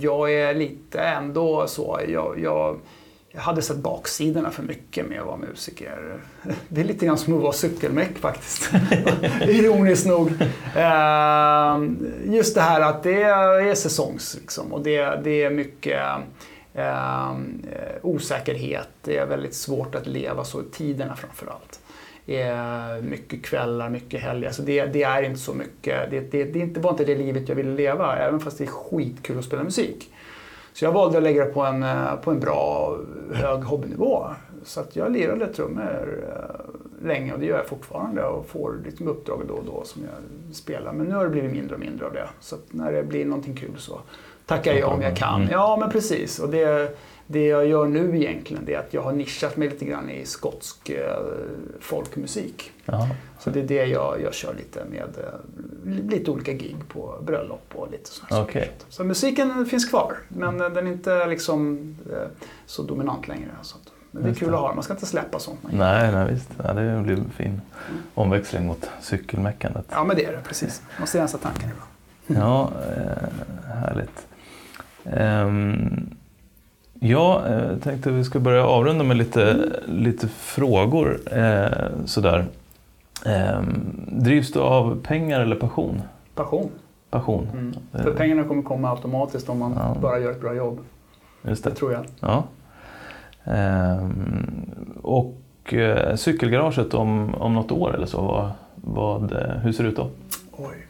jag är lite ändå så. Jag, jag, jag hade sett baksidorna för mycket med att vara musiker. Det är lite grann som att vara cykelmäck faktiskt. Ironiskt nog. Ehm, just det här att det är säsongs liksom, och det, det är mycket ehm, eh, osäkerhet. Det är väldigt svårt att leva så, tiderna framför allt. Eh, mycket kvällar, mycket helger. Så det, det är inte så mycket. Det, det, det var inte det livet jag ville leva, även fast det är skitkul att spela musik. Så jag valde att lägga det på en, eh, på en bra, hög hobbynivå. Så att jag lirade trummor eh, länge och det gör jag fortfarande och får liksom uppdrag då och då som jag spelar. Men nu har det blivit mindre och mindre av det. Så när det blir någonting kul så tackar jag om jag kan. Mm. Ja, men precis. Och det, det jag gör nu egentligen är att jag har nischat mig lite grann i skotsk eh, folkmusik. Ja. Så det är det jag, jag kör lite med eh, lite olika gig på bröllop och lite sådana Okej. saker. Så musiken finns kvar, men eh, den är inte liksom så dominant längre. Så men det är kul att ha, man ska inte släppa sånt. Nej, nej visst. Ja, det blir en fin omväxling mot cykelmeckandet. Ja, men det är det, precis. Man måste rensa tanken ibland. Ja, härligt. Ehm, ja, jag tänkte vi ska börja avrunda med lite, lite frågor. Eh, sådär. Ehm, drivs du av pengar eller passion? Passion. Passion, Mm. Eh. För pengarna kommer komma automatiskt om man Ja. bara gör ett bra jobb. just Det det. tror jag. Ja. Ehm, och eh, cykelgaraget om, om något år eller så, vad, vad, eh, hur ser det ut då? Oj.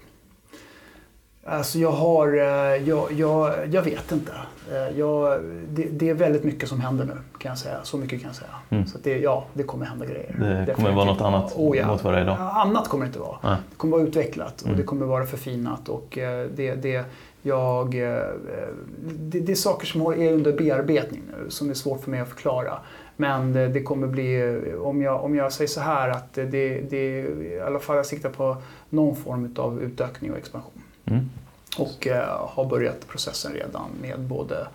Alltså jag har, eh, jag, jag, jag vet inte. Eh, Jag, det, det är väldigt mycket som händer nu kan jag säga. Så mycket kan jag säga. Mm. Så det, ja, det kommer hända grejer. Det Definitivt. kommer vara något annat Oh, ja. mot vad det är idag? Annat kommer det inte vara. Nej. Det kommer vara utvecklat och Mm. det kommer vara förfinat och eh, det, det, Jag, det, det, är saker som är under bearbetning nu som är svårt för mig att förklara. Men det, det kommer bli, om jag, om jag säger så här, att det, det i alla fall jag siktar på någon form av utökning och expansion. Mm. Och eh, har börjat processen redan med både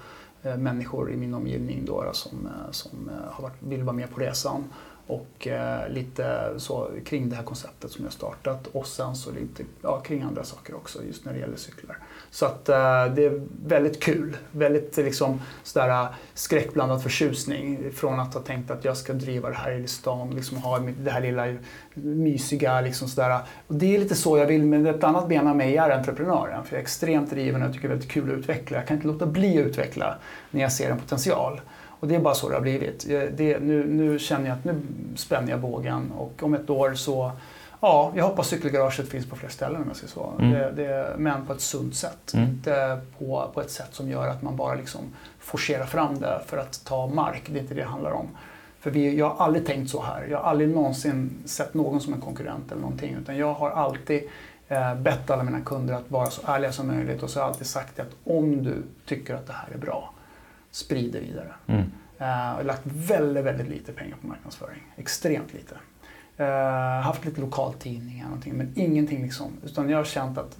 eh, människor i min omgivning då, som, eh, som eh, har varit, vill vara med på resan och eh, lite så kring det här konceptet som jag startat och sen så lite ja, kring andra saker också just när det gäller cyklar. Så att eh, det är väldigt kul, väldigt liksom sådär eh, skräckblandad förtjusning från att ha tänkt att jag ska driva det här i stan, liksom ha det här lilla mysiga liksom sådär. Och det är lite så jag vill, men ett annat ben av mig är entreprenören för jag är extremt driven och tycker det är väldigt kul att utveckla. Jag kan inte låta bli att utveckla när jag ser en potential. Och det är bara så det har blivit. Det, nu, nu känner jag att nu spänner jag bågen och om ett år så Ja, jag hoppas cykelgaraget finns på fler ställen om jag säger så. Mm. Det, det, men på ett sunt sätt. Mm. Inte på, på ett sätt som gör att man bara liksom forcerar fram det för att ta mark. Det är inte det det handlar om. För vi, jag har aldrig tänkt så här. Jag har aldrig någonsin sett någon som en konkurrent eller någonting. Utan jag har alltid eh, bett alla mina kunder att vara så ärliga som möjligt. Och så har jag alltid sagt att om du tycker att det här är bra, sprid det vidare. Mm. Uh, och lagt väldigt, väldigt lite pengar på marknadsföring. Extremt lite. Uh, haft lite lokaltidningar någonting, men ingenting liksom. Utan jag har känt att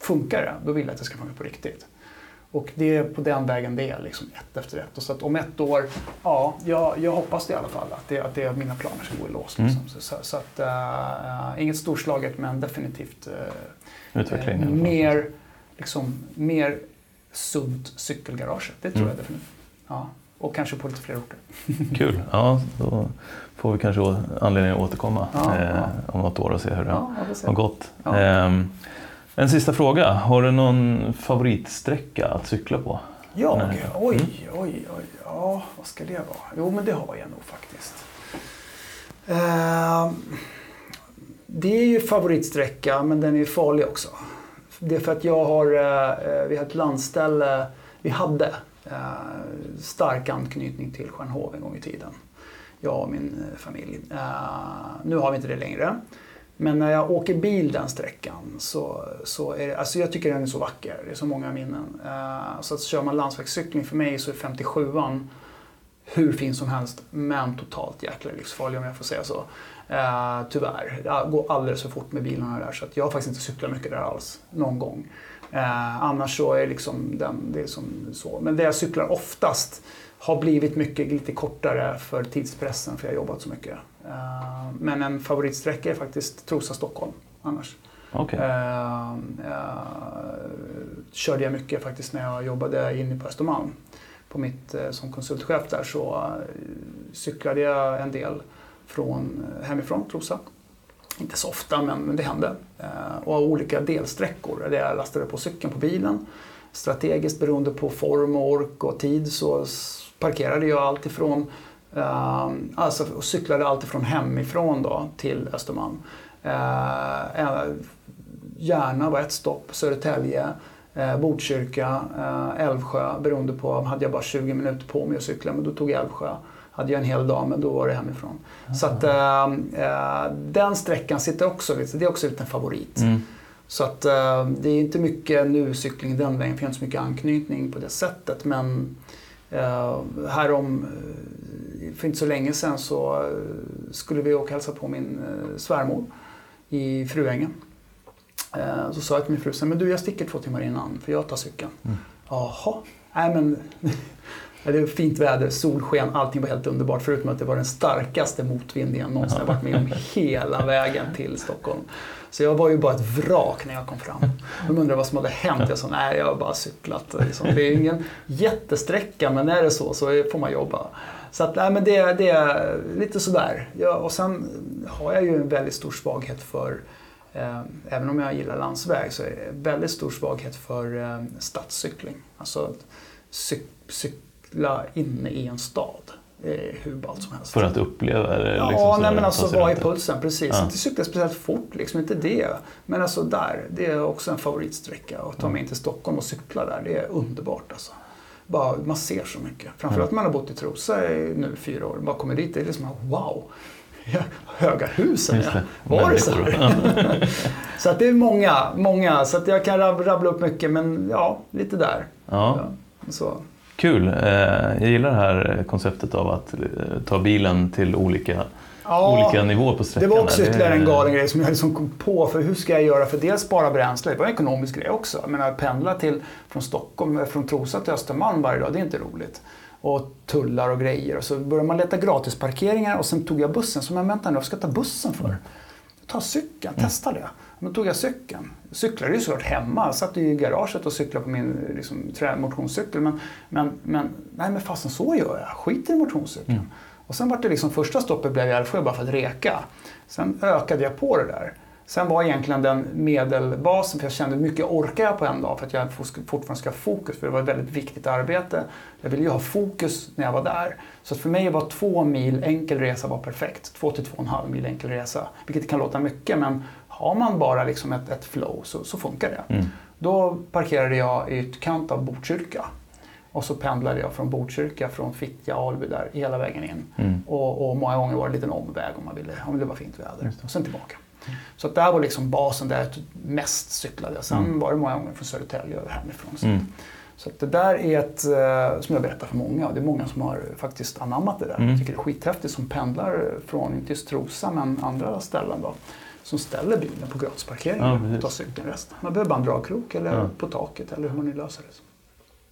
funkar det, då vill jag att det ska funka på riktigt. Och det är på den vägen det är, liksom ett efter ett. Och så att om ett år, ja, jag, jag hoppas det i alla fall, att, det, att det, mina planer ska gå i lås. Liksom. Mm. Så, så, att, uh, inget storslaget men definitivt uh, mer, liksom, mer sunt cykelgarage. Det tror mm. jag definitivt. Ja. Och kanske på lite fler orter. Kul. Ja, då får vi kanske anledning att återkomma ja, eh, ja. om något år och se hur det ja, har gått. Eh, en sista fråga. Har du någon favoritsträcka att cykla på? Jag? Mm. Oj, oj, oj. Ja, vad ska det vara? Jo, men det har jag nog faktiskt. Eh, det är ju favoritsträcka, men den är farlig också. Det är för att jag har, eh, eh, vi har ett landställe, vi hade eh, stark anknytning till Stjärnhov en gång i tiden. Jag och min eh, familj. Eh, nu har vi inte det längre. Men när jag åker bil den sträckan så, så är det, alltså jag tycker den är så vacker. Det är så många minnen. Så att kör man landsvägscykling för mig så är 57an hur fin som helst men totalt jäkla livsfarlig om jag får säga så. Uh, tyvärr. Det går alldeles för fort med bilarna där så att jag har faktiskt inte cyklat mycket där alls. Någon gång. Uh, annars så är liksom den, det är som så. Men det jag cyklar oftast har blivit mycket lite kortare för tidspressen för jag har jobbat så mycket. Uh, men en favoritsträcka är faktiskt Trosa-Stockholm annars. Okay. Uh, körde jag mycket faktiskt när jag jobbade inne på Östermalm. På mitt, som konsultchef där så cyklade jag en del från eh, hemifrån, Trosa. Inte så ofta, men, men det hände. Eh, och olika delsträckor där jag lastade på cykeln på bilen. Strategiskt beroende på form, och ork och tid så parkerade jag alltifrån eh, alltså och cyklade alltifrån hemifrån då till Östermalm. Eh, Järna var ett stopp, Södertälje, Botkyrka, Älvsjö. Beroende på, hade jag bara 20 minuter på mig att cykla, men då tog jag Älvsjö hade jag en hel dag, men då var det hemifrån. Mm. Så att äh, den sträckan sitter också det är också en favorit. Mm. Så att äh, det är inte mycket nu cykling den vägen, för jag har inte så mycket anknytning på det sättet. Men äh, härom, för inte så länge sedan så skulle vi åka och hälsa på min svärmor i Fruängen. Så sa jag till min fru, men du jag sticker två timmar innan för jag tar cykeln. Mm. Jaha, nej men det var fint väder, solsken, allting var helt underbart. Förutom att det var den starkaste motvinden jag någonsin har varit med om hela vägen till Stockholm. Så jag var ju bara ett vrak när jag kom fram. De undrade vad som hade hänt. Jag sa, nej jag har bara cyklat. Det är ingen jättesträcka, men är det så så får man jobba. Så att, nej, men det, det är lite sådär. Ja, och sen har jag ju en väldigt stor svaghet för eh, Även om jag gillar landsväg så är det väldigt stor svaghet för eh, stadscykling. Alltså cyk, cyk, cykla inne i en stad. hur ballt som helst. För att uppleva det? Ja, liksom, nej, men alltså vad är pulsen? Precis. Ja. Inte cykla speciellt fort, liksom, inte det. Men alltså där, det är också en favoritsträcka. Att ta mig in till Stockholm och cykla där, det är underbart alltså. Bara, man ser så mycket. Framförallt mm. man har bott i Trosa i nu fyra år. Bara kommer dit, det är liksom wow. Ja, höga husen, ja. Var det så? så att det är många, många. Så att jag kan rabbla upp mycket, men ja, lite där. Ja. ja så. Kul. Eh, jag gillar det här konceptet av att eh, ta bilen till olika ja, olika nivåer på sträckan. Det var också ytterligare en galen grej som jag liksom kom på. För hur ska jag göra för dels spara bränsle, det var en ekonomisk grej också. Jag menar, pendla till, från Stockholm, från Trosa till Östermalm varje dag, det är inte roligt och tullar och grejer. Och så började man leta gratisparkeringar och sen tog jag bussen. Så men vänta nu, vad ska jag ta bussen för? Ta cykeln, testa det. Då tog jag cykeln. Jag cyklade ju såklart hemma. Jag satt i garaget och cyklade på min liksom, motionscykel. Men, men, men, nej men fasen så gör jag. Skit i motionscykeln. Mm. Och sen var det liksom första stoppet blev i Älvsjö bara för att reka. Sen ökade jag på det där. Sen var egentligen den medelbasen, för jag kände hur mycket orkar jag på en dag för att jag fortfarande ska ha fokus, för det var ett väldigt viktigt arbete. Jag ville ju ha fokus när jag var där. Så för mig var två mil enkel resa var perfekt. Två till två och en halv mil enkel resa. Vilket kan låta mycket, men har man bara liksom ett, ett flow så, så funkar det. Mm. Då parkerade jag i utkant av Botkyrka. Och så pendlade jag från Botkyrka, från Fittja, Alby där, hela vägen in. Mm. Och, och, många gånger var det en liten omväg om man ville, om det var fint väder. Och sen tillbaka. Så att det här var liksom basen där jag mest cyklade. Sen mm. var det många gånger från Södertälje och hemifrån. Så, mm. så det där är ett, eh, som jag berättar för många, och det är många som har faktiskt anammat det där. Mm. Jag tycker det är skithäftigt som pendlar från, inte just Trosa, men andra ställen då. Som ställer bilen på gratisparkeringen ja, och tar cykeln resten. Man behöver bara en dragkrok eller ja. på taket eller hur man nu löser det.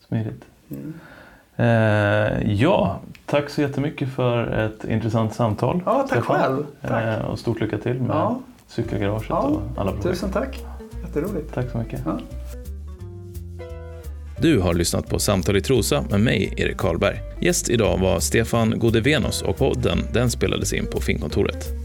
Smidigt. Mm. Eh, ja, tack så jättemycket för ett intressant samtal. Ja, tack Stefan. själv. Tack. Eh, och stort lycka till med ja. cykelgaraget ja, och alla projekt. Tusen tack. Jätteroligt. Tack så mycket. Ja. Du har lyssnat på Samtal i Trosa med mig, Erik Karlberg. Gäst idag var Stefan Godevenos och podden den spelades in på Finnkontoret.